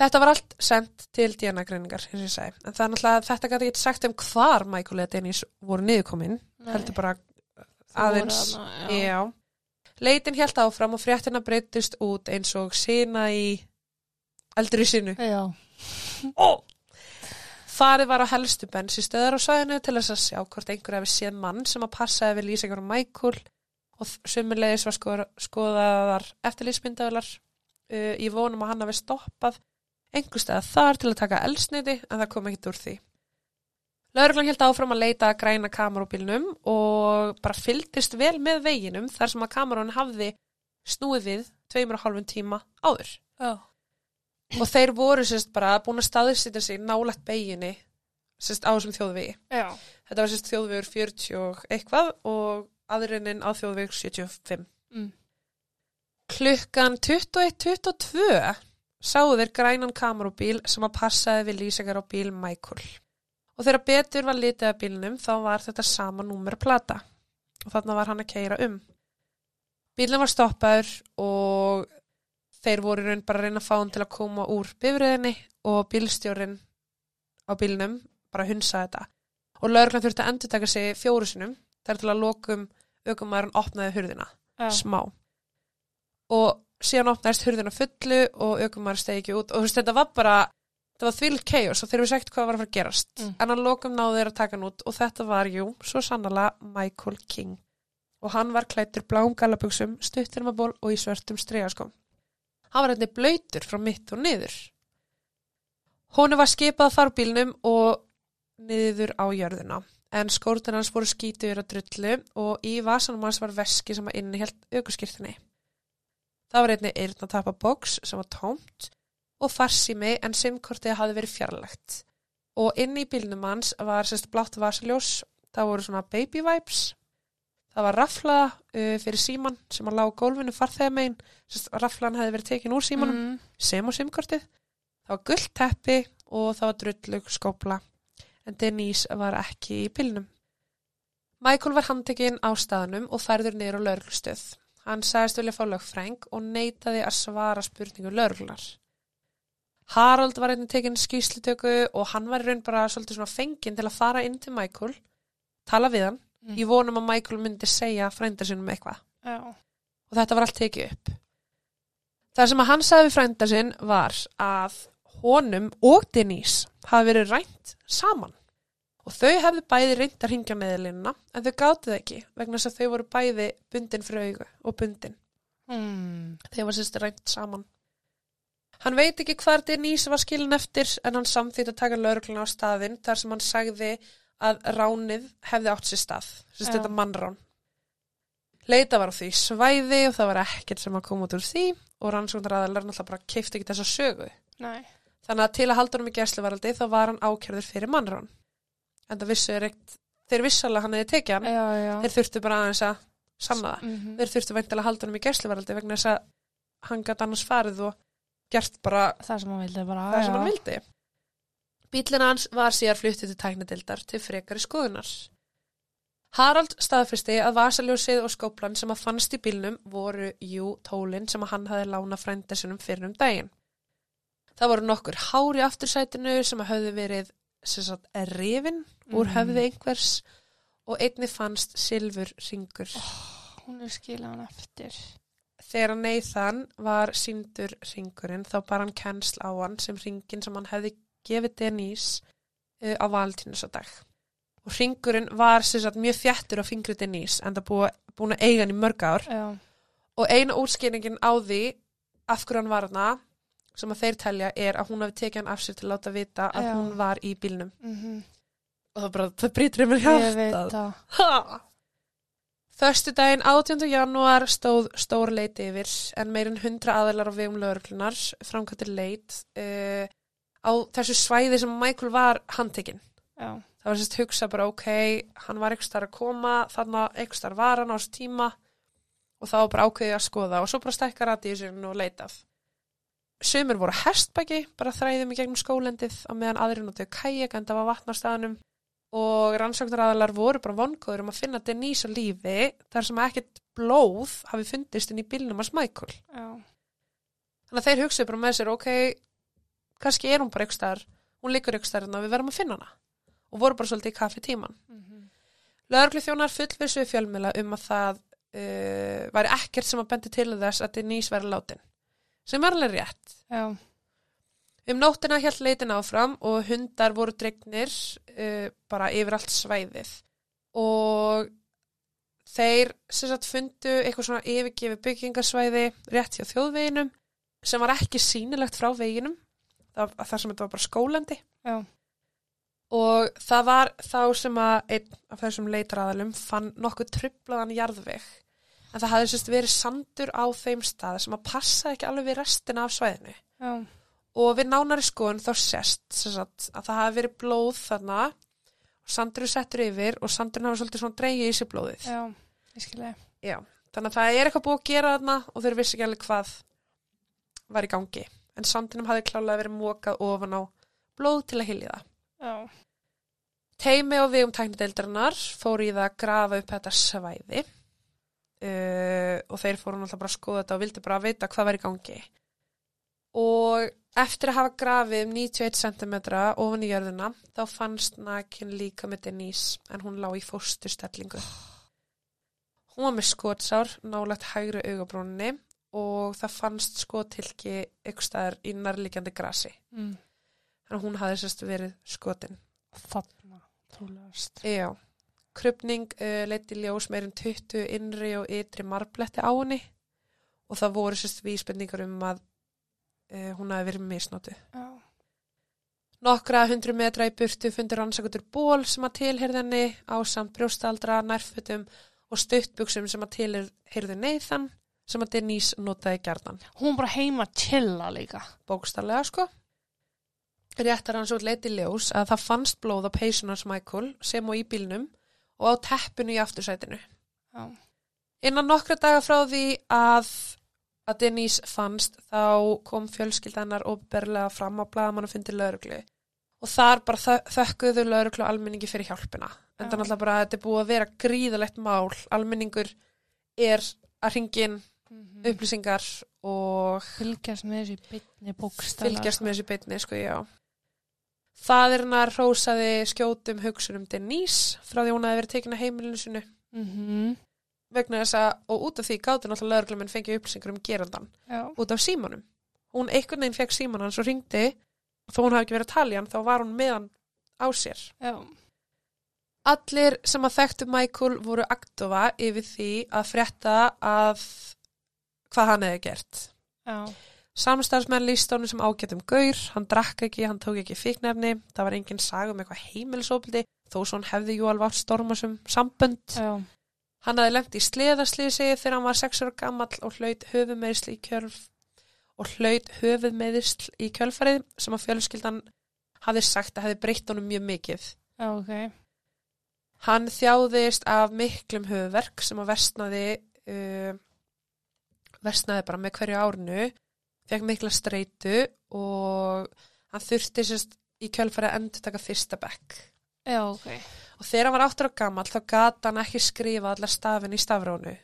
Þetta var allt sendt til DNA-greiningar, eins og ég segi. En það er náttúrulega, þetta gæti ekki sagt um hvar Michael eða Dennis voru niðurkomin, heldur bara aðeins. Já. Já. Leitin hjælt áfram og fréttina breytist út eins og sína í eldur í sinu. Já. Ó! Farið var á helstu bensinstöðar á svæðinu til þess að sjá hvort einhver hefði séð mann sem að passaði við lýsingar um Michael og sömulegis var skoðaðar eftirlýsmyndaðular uh, í vonum að hann hafi stoppað stað þar til að taka elsniti en það kom ekkert úr því. Lauruglan held áfram að leita að græna kamerubílnum og bara fylgdist vel með veginum þar sem að kamerun hafði snúið við tveimur og hálfum tíma áður Já. og þeir voru sérst bara búin að staðsýta sig nálægt beginni sérst á þessum þjóðvegi. Já. Þetta var sérst þjóðvegur 40 og eitthvað og aðrinnin á þjóðveg 75. Mm. Klukkan 21.22 sáu þeir grænan kamerubíl sem að passaði við lýsingar á bíl Michael. Og þegar betur var litið að bílnum þá var þetta sama númer plata og þarna var hann að keira um. Bílinn var stoppaður og þeir voru raun bara að reyna að fá hann til að koma úr bifriðinni og bílstjórin á bílnum bara hunsa þetta. Og lögreglan þurfti að endur taka sig fjóru sinum þar til að lokum aukumæðurinn opnaði hurðina Já. smá og síðan opnaðist hurðina fullu og aukumæður stegi ekki út. Og þú veist þetta var bara þetta var þvíl chaos og þeir eru sagt hvað var að fara að gerast. Mm. en að lokum náðu þeir að taka hann út og þetta var jú, svo sannlega Michael King. Og hann var klættur bláum gallabuxum, stuttir með ból og í svörtum stregaskóm hann var hérna blöytur frá mitt og niður. Hónu var skipað að fara úr bílnum og niður á jörðina. En skórtan hans voru skítið yfir að drullu og í vasanum hans var veski sem að inni held aukurskirtinni. Það var einni eyrnatappa box sem var tómt og farsími en simkortið hafði verið fjarlægt. Og inni í bílnum hans var sérst blátt vasaljós, það voru svona baby vibes, það var rafla uh, fyrir síman sem að lág gólfinu farþegumegin, sérst raflan hefði verið tekin úr símanum Mm. sem á simkortið. Það var gullt teppi og það var drullug skópla en Denise var ekki í bílnum. Michael var handtekinn á staðnum og færður niður á lauruglustöð. Hann sagðist vilja fá lögfræng og neitaði að svara spurningu lauruglunar. Harald var einnig tekinn skýslutöku og hann var í raun bara svolítið svona fenginn til að fara inn til Michael, tala við hann, Mm. í vonum að Michael myndi segja frænda sinum eitthvað Já. og þetta var allt tekið upp. Það sem að hann sagði við frænda sinn var að honum og Denise hafi verið rænt saman og þau hefðu bæði reynt að ringja meðlinna en þau gátu það ekki vegna þess að þau voru bæði bundin fyrir augu og bundin. Mm. Þau var sérst rænt saman. Hann veit ekki hvar Denise var skilin eftir en hann samþýtt að taka laurugluna á staðinn þar sem hann sagði að ránið hefði átt sér stað, sem Já. þetta mannrán. Leita var á því svæði og það var ekkert sem að koma út úr því og rannsóknaraðalar náttúrulega bara keifti ekki þessa sögu. Nei. Þannig að til að halda honum í gæsluvaraldi þá var hann ákjörður fyrir mannrán. En það vissu er eitt, þeir vissalega hann hefði tekið hann, Já, já. þeir þurftu bara aðeins að sanna það. Mhm. Þeir þurftu veintilega að halda honum í gæsluvaraldi vegna þess að hann gæti annars farið og gert bara Það sem hann vildi bara. það sem hann vildi. Bílinn hans var síðar fluttið til tæknadildar til frekari skoðunar. Harald staðfristi að vasaljósið og skóplan sem að fannst í bílnum voru jú tólinn sem að hann hafi lána frændesunum fyrir um daginn. Það voru nokkur hári aftursætinu sem að höfðu verið sagt, rifin úr Mhm. höfði einhvers og einni fannst silfur ringur. Hún er skilað hann eftir. Þegar Nathan var síndur ringurinn þá bar hann kennsl á hann sem ringin sem hann hefði gefið Denise uh, á valentínusadag. Og ringurinn var sagt, mjög þjættur á fingri Denise en það búið, búin að eiga hann í mörg ár. Já. Og eina útskýringin á því af hverju hann var hana sem að þeir telja er að hún hafi tekið hann af sér til að láta vita að Já. hún var í bílnum. Mm Og það bara, það brýtur um mér. Ha! Föstu daginn 18. janúar stóð stór leit yfir en meirinn 100 aðeilar á vegum lögurklunar framkvæmtir leit uh, á þessu svæði sem Michael var handtekinn. Það var sérst hugsa bara ok, hann var ekki starf að koma, þarna ekki starf var hann á þessu tíma og þá var bara ákveðið að skoða og svo bara stækkar radíusinn og leitað. Sumir voru hestbæki, bara þræðum í gegnum skólendið á meðan aðrir notuðu kajek en það var vatnarstaðanum og rannsóknaraðalar voru bara vongóður um að finna Denise á lífi þar sem ekkert blóð hafi fundist inn í bílnum Michael. Já. Þannig að þeir hugsaðu bara með sér, ok, kannski er hún bara ykkur staðar, hún liggur ykkur staðar og við verðum að finna hana. Og voru bara svolítið í kaffi tíman. Mm Lögreglu þjónar fullvissu fjölmjöla um að það uh, væri ekkert sem að bendi til þess að Denise væri látin. Sem er alveg rétt. Já. Um nóttina hélt leitin áfram og hundar voru dregnir uh, bara yfir allt svæðið og þeir sem sagt fundu eitthvað svona yfirgefi byggingasvæði rétt hjá þjóðveginum sem var ekki sýnilegt frá veginum það, þar sem þetta var bara skólandi Já. og það var þá sem að einn af þessum leitaraðalum fann nokkuð trublaðan jarðveg en það hafði sérst verið sandur á þeim stað sem að passa ekki alveg við restina af svæðinu Já. og við nánari skoðun þá sést sem sagt, að það hafi verið blóð þarna og sandurinn settur yfir og sandurinn hafi svolítið svona dreigið í sig blóðið. Já. Ég skilja. Já. Þannig að það er eitthvað búið að gera þarna og þeir vissi ekki alveg hvað var í gangi. En sandinum hafi klálega verið mókað ofan á blóð til að hilja það. Já. Teimi á vegum tæknideildarinnar fór í það að grafa upp þetta svæði uh, og þeir fóru náttúrulega bara að skoða þetta og vildi bara vita hvað var í gangi. Og eftir að hafa grafið um 91 cm ofan í jörðina þá fannst nakin líka með Denise en hún lá í fósturstellingu. Hún var með skotsár nálagt hægri augabrónni og það fannst skotilki ykkur staðar í nærlíkjandi grasi. Mm. Þannig að hún hafði sérst verið skotin. Þarna. Trúlegast. Já, krupning uh, leiti ljós meirinn 20 innri og ytri marbletti á henni og það voru sérst vísbendingar um að uh, hún hafi verið misnótið. Já. Nokkra hundru metra í burtu fundur rannsakutur ból sem að tilherði henni á samt brjóstaldra, nærfötum og stuttbuxum sem að tilherði Nathan sem að Denise notaði gjarnan. Hún bara heima að chilla líka. Bókstarlega sko. Réttar hann svo leiti ljós að það fannst blóð á peysunars Michael sem og í bílnum og á teppinu í aftursætinu. Já. Innan nokkra daga frá því að, að Denise fannst þá kom fjölskyldanar og berlega fram á blaðamann og fyndi lauruglu. Og þar bara þö þökkuðu lauruglu almenningi fyrir hjálpina. En bara að þetta er búið að vera gríðalegt mál. Almenningur er að ringin Mm. upplýsingar og Fylgjast með þessu bytni bókstæla. fylgjast með þessu beinni, sko, já. Faðirinnar rósaði skjótum hugsunum Denise frá því hún hafi verið tekin að heimilinu sinu Mm -hmm. vegna þess að, og út af því gátti náttúrulega lögregluminn fengið upplýsingar um gerandan Já. út af símanum. Hún einhvern veginn fekk síman hans og ringdi, þó hún hafi ekki verið að tala í hann, þá var hún með hann á sér. Já. Allir sem að þekktu Michael voru aktofa yfir því að frétta að hvað hann hefði gert. Já. Samstarfsmenn líst honum sem ágætum gaur, hann drakk ekki, hann tók ekki fíknefni, það var engin saga um eitthvað heimilisofbildi, þó svo hann hefði jú alveg átt stormasum sambönd. Já. Hann hafði lengt í sleðaslýsi þegar hann var 6 ára gamall og hlaut höfumeðisl í kjölf og hlaut höfumeðisl í kjölfarið sem að fjölskyldan hafði sagt að hefði breytt honum mjög mikið. Já, ok. Hann þjáðist af miklum höfuverk sem að versnaði, uh, versnaði bara með hverju árinu, fekk mikla streitu og hann þurfti sérst í kjölfarið að endur taka fyrsta bekk. Já, ok. Og þegar hann var áttur á gamall þá gata hann ekki skrifa allar stafin í stafrónu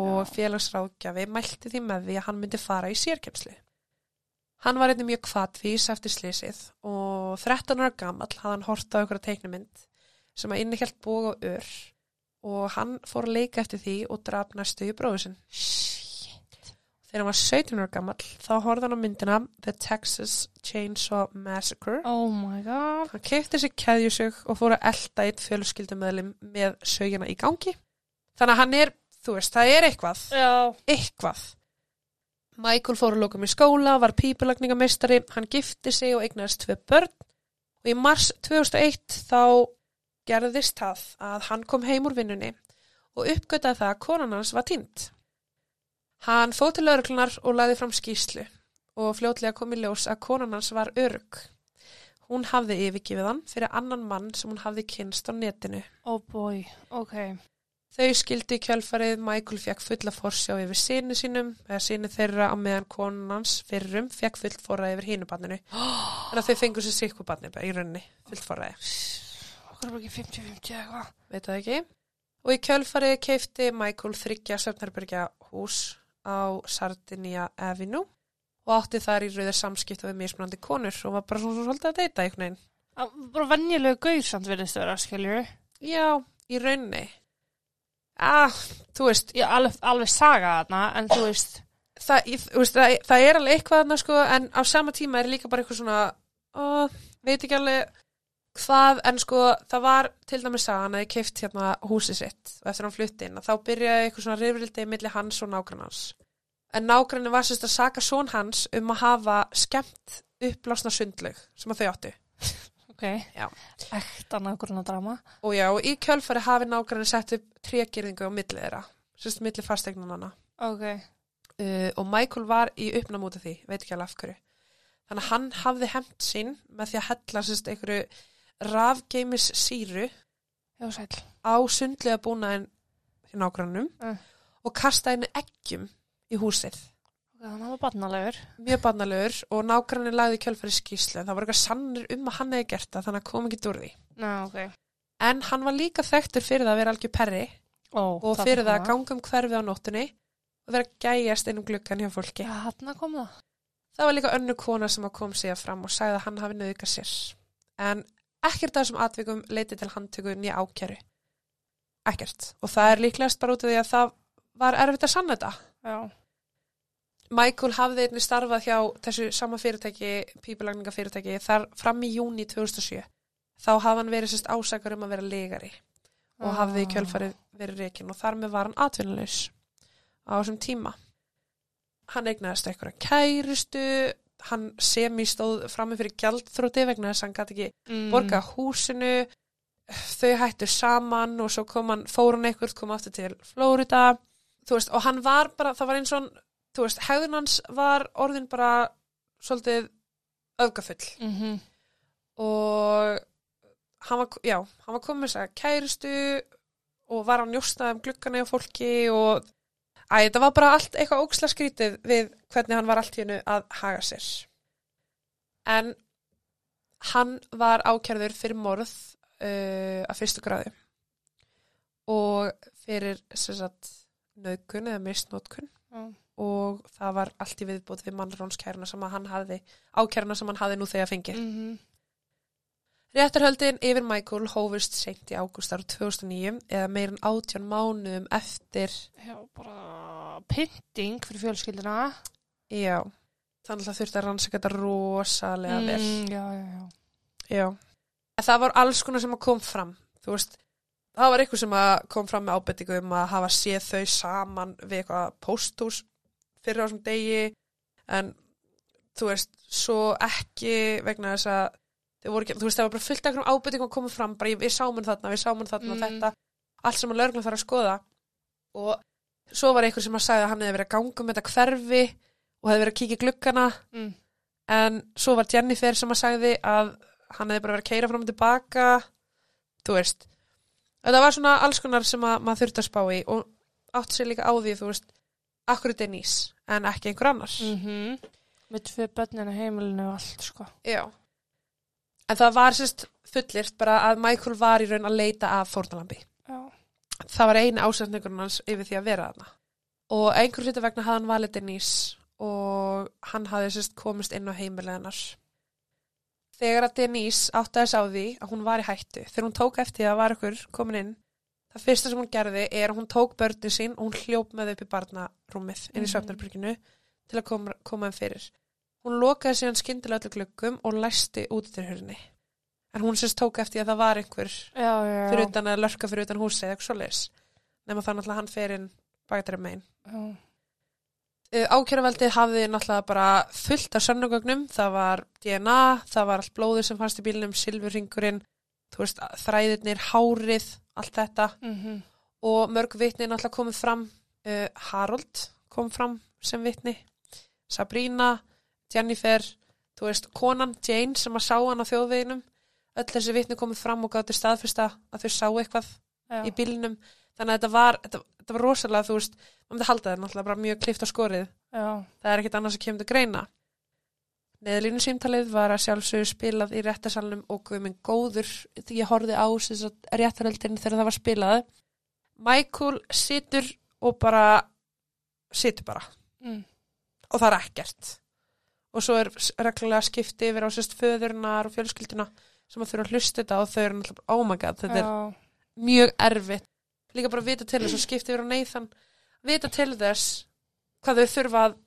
og Já. félagsráðgjafi mælti því með því að hann myndi fara í sérkemslu. Hann var einnig mjög kvatvís eftir slísið og 13 ára gamall hafði hann hort á einhverja teiknumind sem að innihjalt bóg og ör og hann fór að leika eftir því og draf næstu í bróðu sinn. Þegar hann var 17 ára gamall þá horfði hann á myndina The Texas Chainsaw Massacre Oh my god. Hann kefti sér keðjusög og fór að elda einn fjölskyldumöðlim með sögjana í gangi. Þannig að hann er, þú veist, það er eitthvað, Já. eitthvað. Michael fór að lóka með skóla, var pípulagningameistari, hann gifti sig og eignaðist tvö börn og í mars 2001 þá gerðist það að hann kom heim úr vinnunni og uppgötaði það að konan hans var týnd. Hann fóð til lauruglunar og lagði fram skýslu og fljótlega kom í ljós að konan hans var örug. Hún hafði yfirgifið hann fyrir annan mann sem hún hafði kynst á netinu. Oh boy. Ok. Þau skildi í kjölfarið, Michael fekk fulla forsjá yfir síni sínum, eða síni þeirra á meðan konan hans fyrrum fekk fullt forræði yfir hínubarninu. Þannig að þau fengur sér sikkubarni í rauninni, fullt forræði. Okkur er bara ekki 50-50 eða eitthvað. Veit það ekki? Og í kjölfarið keifti Michael þryggja söfnarbergja hús á Sardinia Avenue og átti þar í rauðir samskipta við mismunandi konur og var bara svona svolítið að deyta einhvern veginn. Bara venjulegu gaur samt verðist vera, skiljur. Já, í rauninni. Ah, þú veist, Ég alveg, alveg saga þarna, en þú veist, það, ég, veist, það, það er alveg eitthvað þarna sko, en á sama tíma er líka bara eitthvað svona, ó, veit ekki alveg hvað, en sko, það var til dæmis að ég keift hérna húsið sitt og eftir hann flutti inn, að þá byrjaði eitthvað svona rifrildi milli hans og nágrannans. En nágranni var sérst að saka són hans um að hafa skemmt uppblásna sundlaug sem að þau áttu. ok. Já. Ekta nákvæmna drama. Og já, og í kjölfari hafi nágranni sett upp trékýrðingu á milli þeirra, sérst milli fastegnanana. Ok. uh, og Michael var í uppnám út af því, veit ekki alveg af hverju. Þannig að hann hafði hemmt sín með því að hella sérst einhverju rafgeimis síru á sundlega búnaðin í nágrannum Mm. og kasta henni eggjum í húsið. Ok, þannig að hann var barnalegur. Mjög barnalegur og nágrannin lagði í kjölfari skýslu. Það var eitthvað sannir um að hann hefði gert það þannig að kom ekki úr því. Ná, ok. En hann var líka þekktur fyrir það að vera algjör perri Ó, og fyrir það að ganga um hverfi á nóttunni og vera gæjast inn um gluggan hjá fólki. Já, hann kom það. Það var líka önnu kona sem kom sig fram og sagði að hann hafi nöðuka sér. En ekkert af þessum atvikum leiti til handtöku nýja ákjæru. Ekkert. Og það er líklegast bara út af því að það var erfitt að sanna þetta. Já. Michael hafði einnig starfað hjá þessu sama fyrirtæki, pípulagningafyrirtæki, þar fram í júni 2007. Þá hafði hann verið sérst ásakar um að vera legari og hafði í kjölfarið verið reikin og þar með var hann atvinnulegs á þessum tíma. Hann eignaðist einhverja kærustu, hann sem í stóð frammi fyrir gjaldþróti vegna þess að hann gæti ekki mm. borga húsinu, þau hættu saman og svo kom hann, fór hann einhvert, kom aftur til Flórida, þú veist, og hann var bara, það var eins og, þú veist, hegðun hans var orðin bara svolítið öfgafull Mm -hmm. og hann var, já, hann var komið þess að kærustu og var að njóstna um gluggana á fólki og æ, þetta var bara allt eitthvað óksla skrítið við hvernig hann var allt í hennu að haga sér. En hann var ákjærður fyrir morð uh, að fyrstu gráði og fyrir nöðkun eða misnótkun Já. og það var allt í viðbót við mannrónskæruna sem hann hafði ákæruna sem hann hafði nú þegar fengið. Mm Réttarhöldin yfir Michael hófust seint í ágúst ára 2009 eða meirinn átján mánuðum eftir, Já, bara pynting fyrir fjölskyldina. já, þannig að þurfti að rannsaka þetta rosalega vel. Mm, já, já, já. Já. En það var alls konar sem að kom fram, þú veist, það var eitthvað sem að kom fram með ábendingu um að hafa séð þau saman við eitthvað pósthús fyrir á þessum degi, en þú veist, svo ekki vegna þess að voru þú veist, það var bara fullt af ábyrtingum að koma fram, bara við sáum hann þarna, við sáum hann þarna, Mm. þetta, allt sem að lögreglan þarf að skoða og svo var einhver sem að sagði að hann hefði verið að ganga um þetta hverfi og hefði verið að kíkja í gluggana Mm. en svo var Jennifer sem að sagði að hann hefði bara verið að keira fram og tilbaka þú veist þetta var svona alls konar sem að maður þurfti að spá í og átt sér líka á því þú veist, akkur þetta er nýs en ekki einhver annar Mm Með tvö börnin á heimilinu og allt, sko. En það var sérst fullirt bara að Michael var í raun að leita að fórnalambi. Já. Það var eini ásendingurinn hans yfir því að vera þarna. Og einhver hluti vegna hafði hann valið Denise og hann hafði sérst komist inn á heimilið hennar. Þegar að Denise átti að sá því að hún var í hættu, þegar hún tók eftir að var ykkur komin inn, það fyrsta sem hún gerði er að hún tók börnin sín og hún hljóp með upp í barnarúmið inn í Mhm. svefnarbyrginu til að koma, koma þeim fyrir. Hún lokaði síðan skyndilega öllu glöggum og læsti út til hurni. En hún sérst tók eftir að það var einhver Já, já, fyrir utan að lörka fyrir utan húsið eða eitthvað svoleiðis. Nefna það náttúrulega hann fer inn bakatæri megin. já. Ákjæraveldið hafði náttúrulega bara fullt af sönnugögnum. Það var DNA, það var allt blóður sem fannst í bílnum, silfurringurinn, þú veist, þræðirnir, hárið, allt þetta. Mm Og mörg vitni er náttúrulega komið fram. Uh, Harold kom fram sem vitni. Sabrina, Jennifer, þú veist, konan Jane sem að sá hann á þjóðveginum. Öll þessi vitni komið fram og gáttu staðfyrsta að þau sá eitthvað já. í bílnum. Þannig að þetta var, þetta, þetta var rosalega, þú veist, maður myndi halda þetta náttúrulega bara mjög klift á skorið. Já. Það er ekkert annars að kemur til greina. Neðlínu símtalið var að sjálfsögur spilað í réttasalnum og guð minn góður því ég horfði á réttaröldin þegar það var spilað. Michael situr og bara situr bara Mm. og það er ekkert. Og svo er reglulega skipti yfir á sérst föðurnar og fjölskylduna sem að þurfa að hlusta þetta og þau eru náttúrulega, oh my god, þetta er Já. mjög erfitt líka bara að vita til þess og skipta yfir á Nathan vita til þess hvað þau þurfa að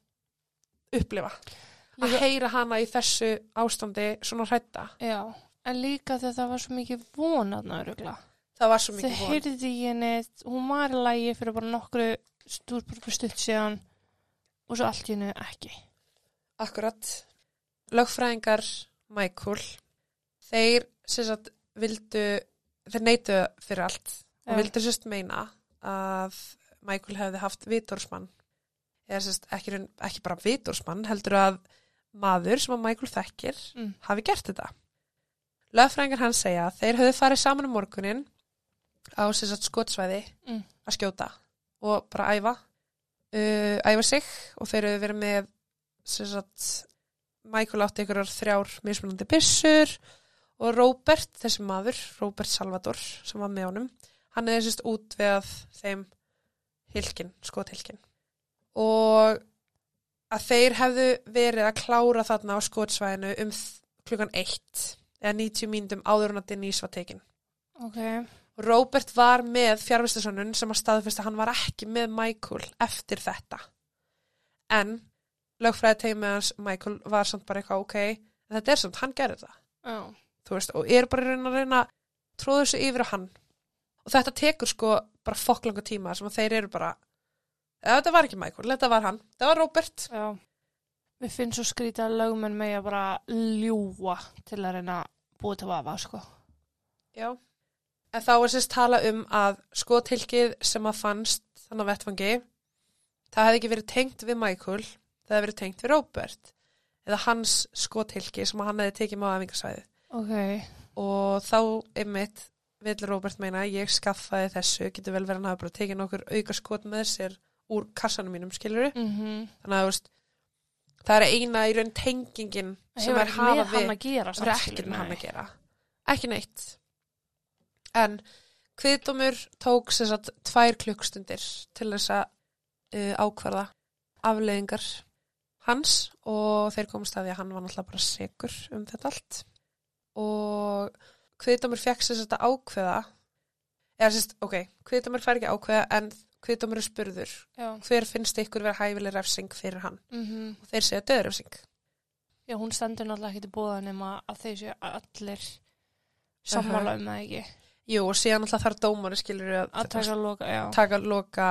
upplifa að Líka- heyra hana í þessu ástandi svona hrætta Já. En líka þegar það var svo mikið vonaðna örugla. það var svo Þau mikið von heyrði í henni, hún var í lægi fyrir bara nokkru stúr bara stutt síðan og svo allt í henni ekki. Akkurat lögfræðingar Michael þeir sagt vildu þeir neytu fyrir allt og Já. vildu sérst meina að Michael hefði haft vitorsmann eða sérst ekki, ekki bara vitorsmann heldur að maður sem að Michael þekkir Mm. hafi gert þetta. Lögfræðingar hans segja að þeir höfðu farið saman um morgunin á sagt skotsvæði Mm. að skjóta og bara æfa uh, æfa sig og þeir höfðu verið með sagt Michael átti ykkur þrjár mismunandi byssur og Robert, þessi maður, Robert Salvador sem var með honum, hann hefði sérst út við að þeim hilkin, skothilkin og að þeir hefðu verið að klára þarna á skotsvæðinu um klukkan eitt eða 90 mínútum áður en að Denise var tekin. Ok. Robert var með fjárvistasönnun sem að staðfesta að hann var ekki með Michael eftir þetta. En lögfræði teimið hans Michael var samt bara eitthvað ok, en þetta er samt, hann gerði það. Já. Þú veist, og er bara að reyna að tróða þessu yfir á hann. Og þetta tekur sko bara fokklanga tíma sem að þeir eru bara, þetta var ekki Michael, þetta var hann, þetta var Robert. Já. Við finnst svo skrítið að lögmenn með að bara ljúa til að reyna að búið til vafa, sko. Já. En þá er sérst tala um að skotilkið sem að fannst þannig að vettfangi, það hefði ekki verið tengt við Michael, það hefði verið tengt við Robert. Eða hans skotilki sem hann hefði tekið með á æfingasvæði. Ok. Og þá einmitt vill Robert meina ég skaffaði þessu, getur vel verið að hann hafa bara tekið nokkur auka skot með sér úr kassanum mínum, skiluru. Mm Þannig að veist, það er eina í raun tengingin sem Hefur er hafa við. að gera. Það er ekkert með hann að gera. Ekki neitt. En kviðdómur tók sem sagt tvær klukkstundir til þess að uh, ákvarða afleiðingar hans og þeir komast að því að hann var náttúrulega bara segur um þetta allt. Og kviðdómur fekk sagt að ákveða, eða sagt, ok, kviðdómur fær ekki að ákveða en kviðdómur er spurður. Já. Hver finnst ykkur vera hæfileg refsing fyrir hann? Mm Og þeir segja döðrefsing. Já, hún stendur náttúrulega ekki til búða nema að þeir séu allir sammála um það ekki. Jú, og síðan alltaf þarf dómari skilur Að taka loka, taka loka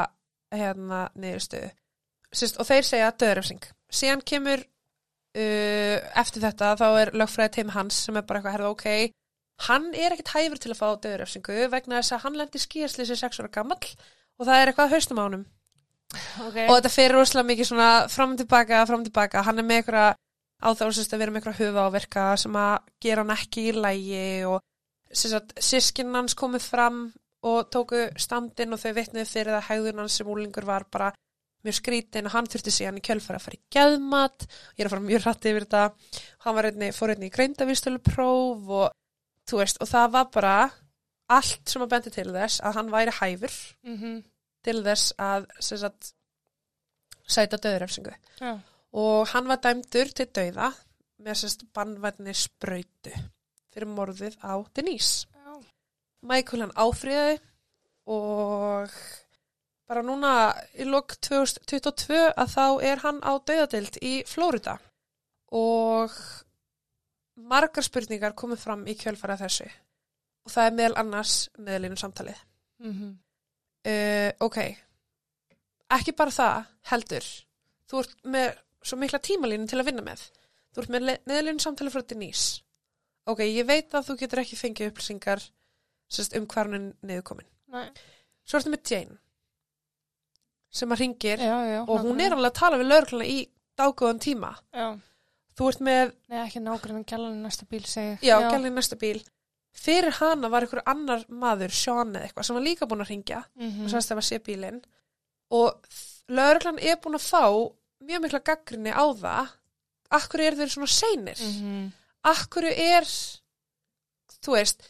hérna niðurstöðu Sist, og þeir segja döðrefsing síðan kemur uh, eftir þetta þá er lögfræði teim hans sem er bara eitthvað herða ok hann er ekkit hæfur til að fá döðurefsingu vegna þess að hann lendi skýrslýsi sex ára gamall og það er eitthvað haustum á honum. Ok. og þetta fyrir rosalega mikið svona fram og tilbaka, fram og tilbaka. Hann er með eitthvað á þá sérst að vera með eitthvað hufa áverka sem að gera hann ekki í lægi og sérst sískinn hans komið fram og tóku standin og þau vitnið fyrir það hegðun hans sem úlingur var bara mjög skrítin og hann þurfti síðan í kjölfara að fara í geðmat ég er að fara mjög hrætti yfir þetta hann var einni, fór einni í greindavístölu próf og þú veist, og það var bara allt sem að bendi til þess að hann væri hæfur Mhm. til þess að sagt, sæta döðurefsingu Já. og hann var dæmdur til döða með sérst bannvætni sprautu fyrir morðið á Denise. Já. Michael hann áfriði og bara núna í lok 2022 að þá er hann á döðadild í Flórida og margar spurningar komið fram í kjölfara þessu. Og það er meðal annars meðalínum samtalið. Mhm. uh, ok. Ekki bara það heldur. Þú ert með svo mikla tímalínu til að vinna með. Þú ert með meðlinu samtali frá Denise. Ok, ég veit að þú getur ekki fengið upplýsingar um niðurkomin. Nei. svo ertu með Jane sem að ringir Já, já. og hún er alveg að tala við lögregluna í dágóðan tíma Já. þú ert með, Nei, ekki nákvæmlega gælan í næsta bíl segi. ég. já, gælinn í næsta bíl fyrir hana var einhver annar maður Sean eða eitthvað sem var líka búin að ringja Mhm. og sannst það var sé bílinn og lögreglan er búin að fá mjög mikla gaggrinni á það akkur er þeir svona seinir Mhm. akkur er þú veist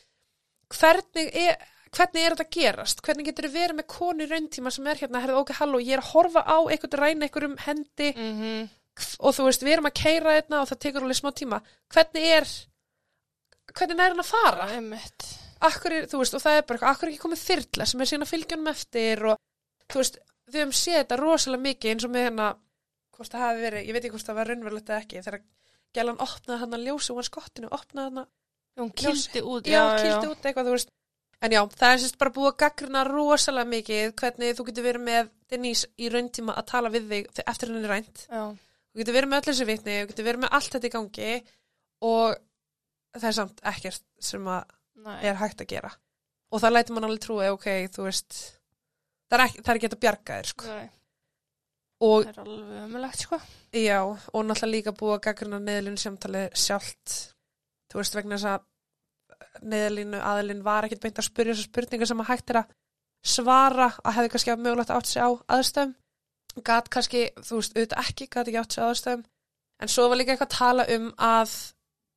hvernig er, hvernig er þetta að gerast hvernig getur þið verið með konu í rauntíma sem er hérna, herðu ok, halló, ég er að horfa á eitthvað ræna eitthvað um hendi Mhm. og þú veist, við erum að keira þetta og það tekur alveg smá tíma hvernig er hvernig er hann að fara Einmitt. akkur er, þú veist, og það er bara eitthvað, akkur er ekki komið þyrla sem er síðan að fylgja hann eftir og þú veist, við höfum séð þetta rosalega mikið eins og með hérna, hvort það hafi verið, ég veit ekki hvort það var raunverulegt eða ekki, þegar gælan opnaði hann að ljósa úr skottinu, opnaði hann að, Hún kildi út. já, kildi út eitthvað, veist, en já, það er sérst bara búið að gaggrina rosalega mikið hvernig þú getur verið með Denise í rauntíma að tala við þig eftir henni rænt, Já. þú getur verið með öll þessi vitni, þú getur verið með allt þetta í gangi og það er samt ekkert sem að Nei. er hægt að gera og það lætur mann alveg trúi, ok, þú veist það er ekki, það er ekki að bjarga þér sko. Nei. og Það er alveg ömulegt, sko. já, og náttúrulega líka búið að gaggrina neðlinu samtali sjálft þú veist vegna þess að neðlinu aðilinn var ekkit beint að spyrja þessar spurningar sem að hægt er að svara að hefði kannski að mögulegt átt sig á aðstöðum gat kannski, þú veist, auðvitað ekki gat ekki átt sig á aðstöðum en svo var líka eitthvað að tala um að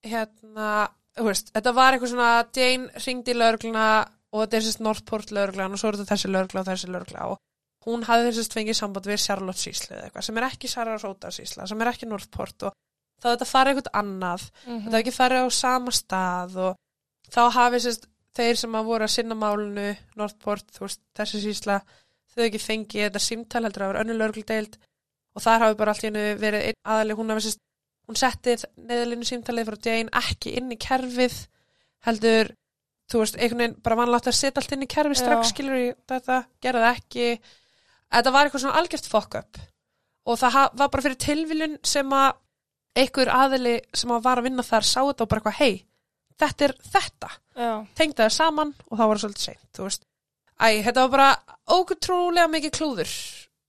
hérna, þú veist, þetta var eitthvað svona Jane ringdi í lögregluna og þetta er sérst Northport lögreglan og svo er þetta þessi lögregla og þessi lögregla og hún hafði sérst fengið samband við Charlotte síslu eða eitthvað sem er ekki Sarah Rhoda sísla, sem er ekki Northport og þá þetta farið eitthvað annað. Mhm. þetta ekki farið á sama stað og þá hafi sérst þeir sem að voru að sinna málunu Northport, þú veist, þessi sísla þau ekki fengið þetta símtal heldur að vera önnur lögregldeild og þar hafi bara allt í hennu verið einn aðali, hún hafi sérst hún setti neðalínu símtalið frá Jane ekki inn í kerfið heldur, þú veist, einhvern veginn bara vanlega að setja allt inn í kerfið strax Já. skilur í þetta, gera það ekki þetta var eitthvað svona algjört fuck up og það var bara fyrir tilviljun sem að einhver aðili sem að var að vinna þar sá þetta og bara eitthvað, hei, þetta er þetta Já. tengdi það saman og það var svolítið seint, Æ, þetta var bara ókutrúlega mikið klúður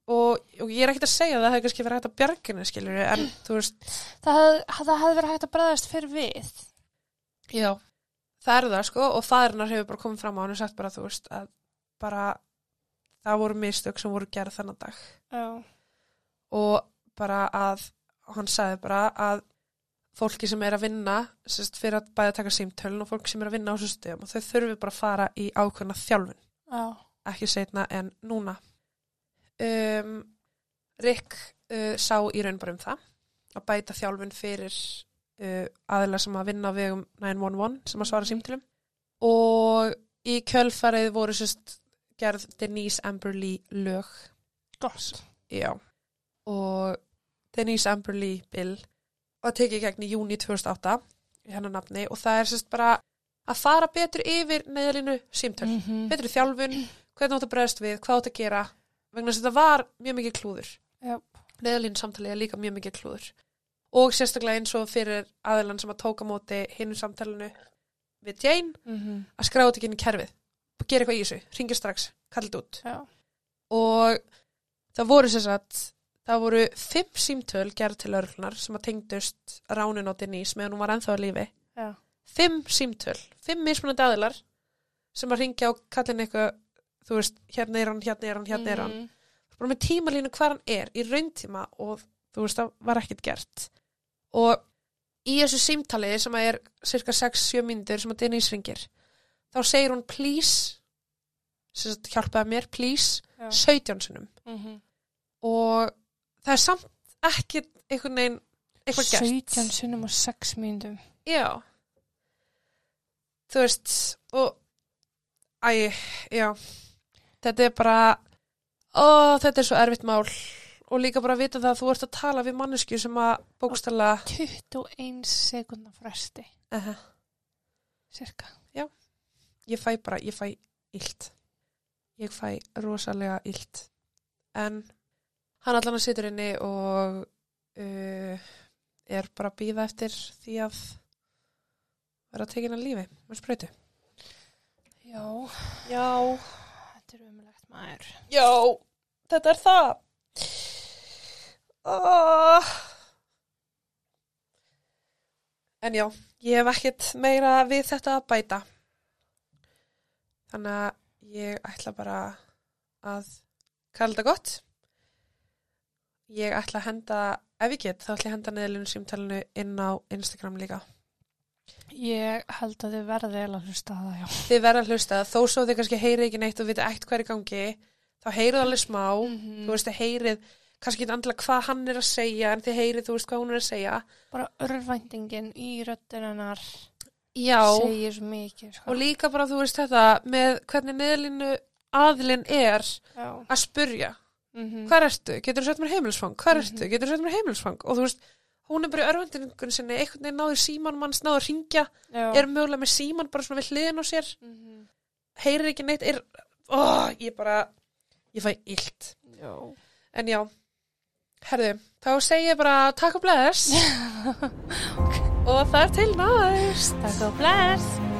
og, og ég er ekkert að segja að það hefði kannski verið hægt að bjarginu skilur en þú veist, Það hefði, það hefði verið hægt að bregðast fyrir við. já það er það sko og fæðurnar hefur bara komið fram á hann og sagt bara þú veist að bara það voru mistök sem voru gerð þennan dag Já. og bara að hann sagði bara að fólki sem er að vinna sérst, fyrir að bæða taka símtölun og fólki sem er að vinna á þessu stöðum og þau þurfi bara að fara í ákveðna þjálfun Já. ekki setna en núna um, Rick uh, sá í raun bara um það að bæta þjálfun fyrir uh, aðila sem að vinna á vegum 911 sem að svara símtölum og í kjölfarið voru sérst gerð Denise Amberley lög Gott. Já. Og Denise Amberley Bill var tekið í gegn í júni 2008 í hennar nafni og það er sérst bara að fara betur yfir neðalínu símtöl, Mhm. betri þjálfun hvernig átt að bregðast við, hvað átt að gera vegna þess að þetta var mjög mikið klúður Já. neðalínu samtalið er líka mjög mikið klúður og sérstaklega eins og fyrir aðilann sem að tóka móti hinnum samtalenu við Jane Mhm. að skráða þetta ekki inn í kerfið og gera eitthvað í þessu, ringja strax, kalla þetta út Já. og það voru sér satt það voru fimm símtöl gerð til örglunar sem að tengdust ránin á Denise meðan hún var ennþá að lífi Já. fimm símtöl, fimm mismunandi aðilar sem að ringja og kalla inn eitthvað þú veist, hérna er hann, hérna er hann, hérna er hann Mhm. bara með tímalínu hvar hann er í rauntíma og þú veist, það var ekkert gert og í þessu símtali sem að er cirka 6-7 mínútur sem að Denise ringir þá segir hún please sem sagt hjálpaði mér, please Já. 17 sinum Mhm. og það er samt ekki einhvern veginn eitthvað gert. 17 sinnum og 6 mínútum. já. Þú veist og æ, já. Þetta er bara ó, þetta er svo erfitt mál. Og líka bara að vita það að þú ert að tala við mannesku sem að bókstala 21 sekundar fresti, uh -huh. cirka. ég fæ bara, ég fæ illt. Ég fæ rosalega illt. En hann allan að situr inni og uh, er bara að býða eftir því að vera að lífi með sprautu. Já, já, þetta er umlegt maður. já þetta er það. Oh. en já ég hef ekkert meira við þetta að bæta. Þannig að ég ætla bara að kalla þetta gott ég ætla að henda ef ég get þá ætla ég að henda neðlunum símtalinu inn á Instagram líka Ég held að þið verði eða hlusta það, já. þið verða að hlusta þó svo þið kannski heyrið ekki neitt og vita eitt hver í gangi þá heyrið alveg smá Mhm. þú veist þið heyrið kannski ekki andla hvað hann er að segja en þið heyrið þú veist hvað hún er að segja Bara örvæntingin í já segir mikið, sko. og líka bara þú veist þetta með hvernig neðlinu aðlinn er Já. að spurja Mhm. hvað ertu, getur þú sett mér heimilisfang? Hvað ertu, Mhm. getur þú sett mér heimilisfang? Og þú veist, hún er bara í örvendingun sinni einhvern veginn náður síman manns, náður að ringja er mögulega með síman bara svona við hliðin á sér. Mhm. heyrir ekki neitt, er ó, ég bara, ég fæ illt. En já, herðu þá segi ég bara takk og bless. Og það er til næst. Takk og bless.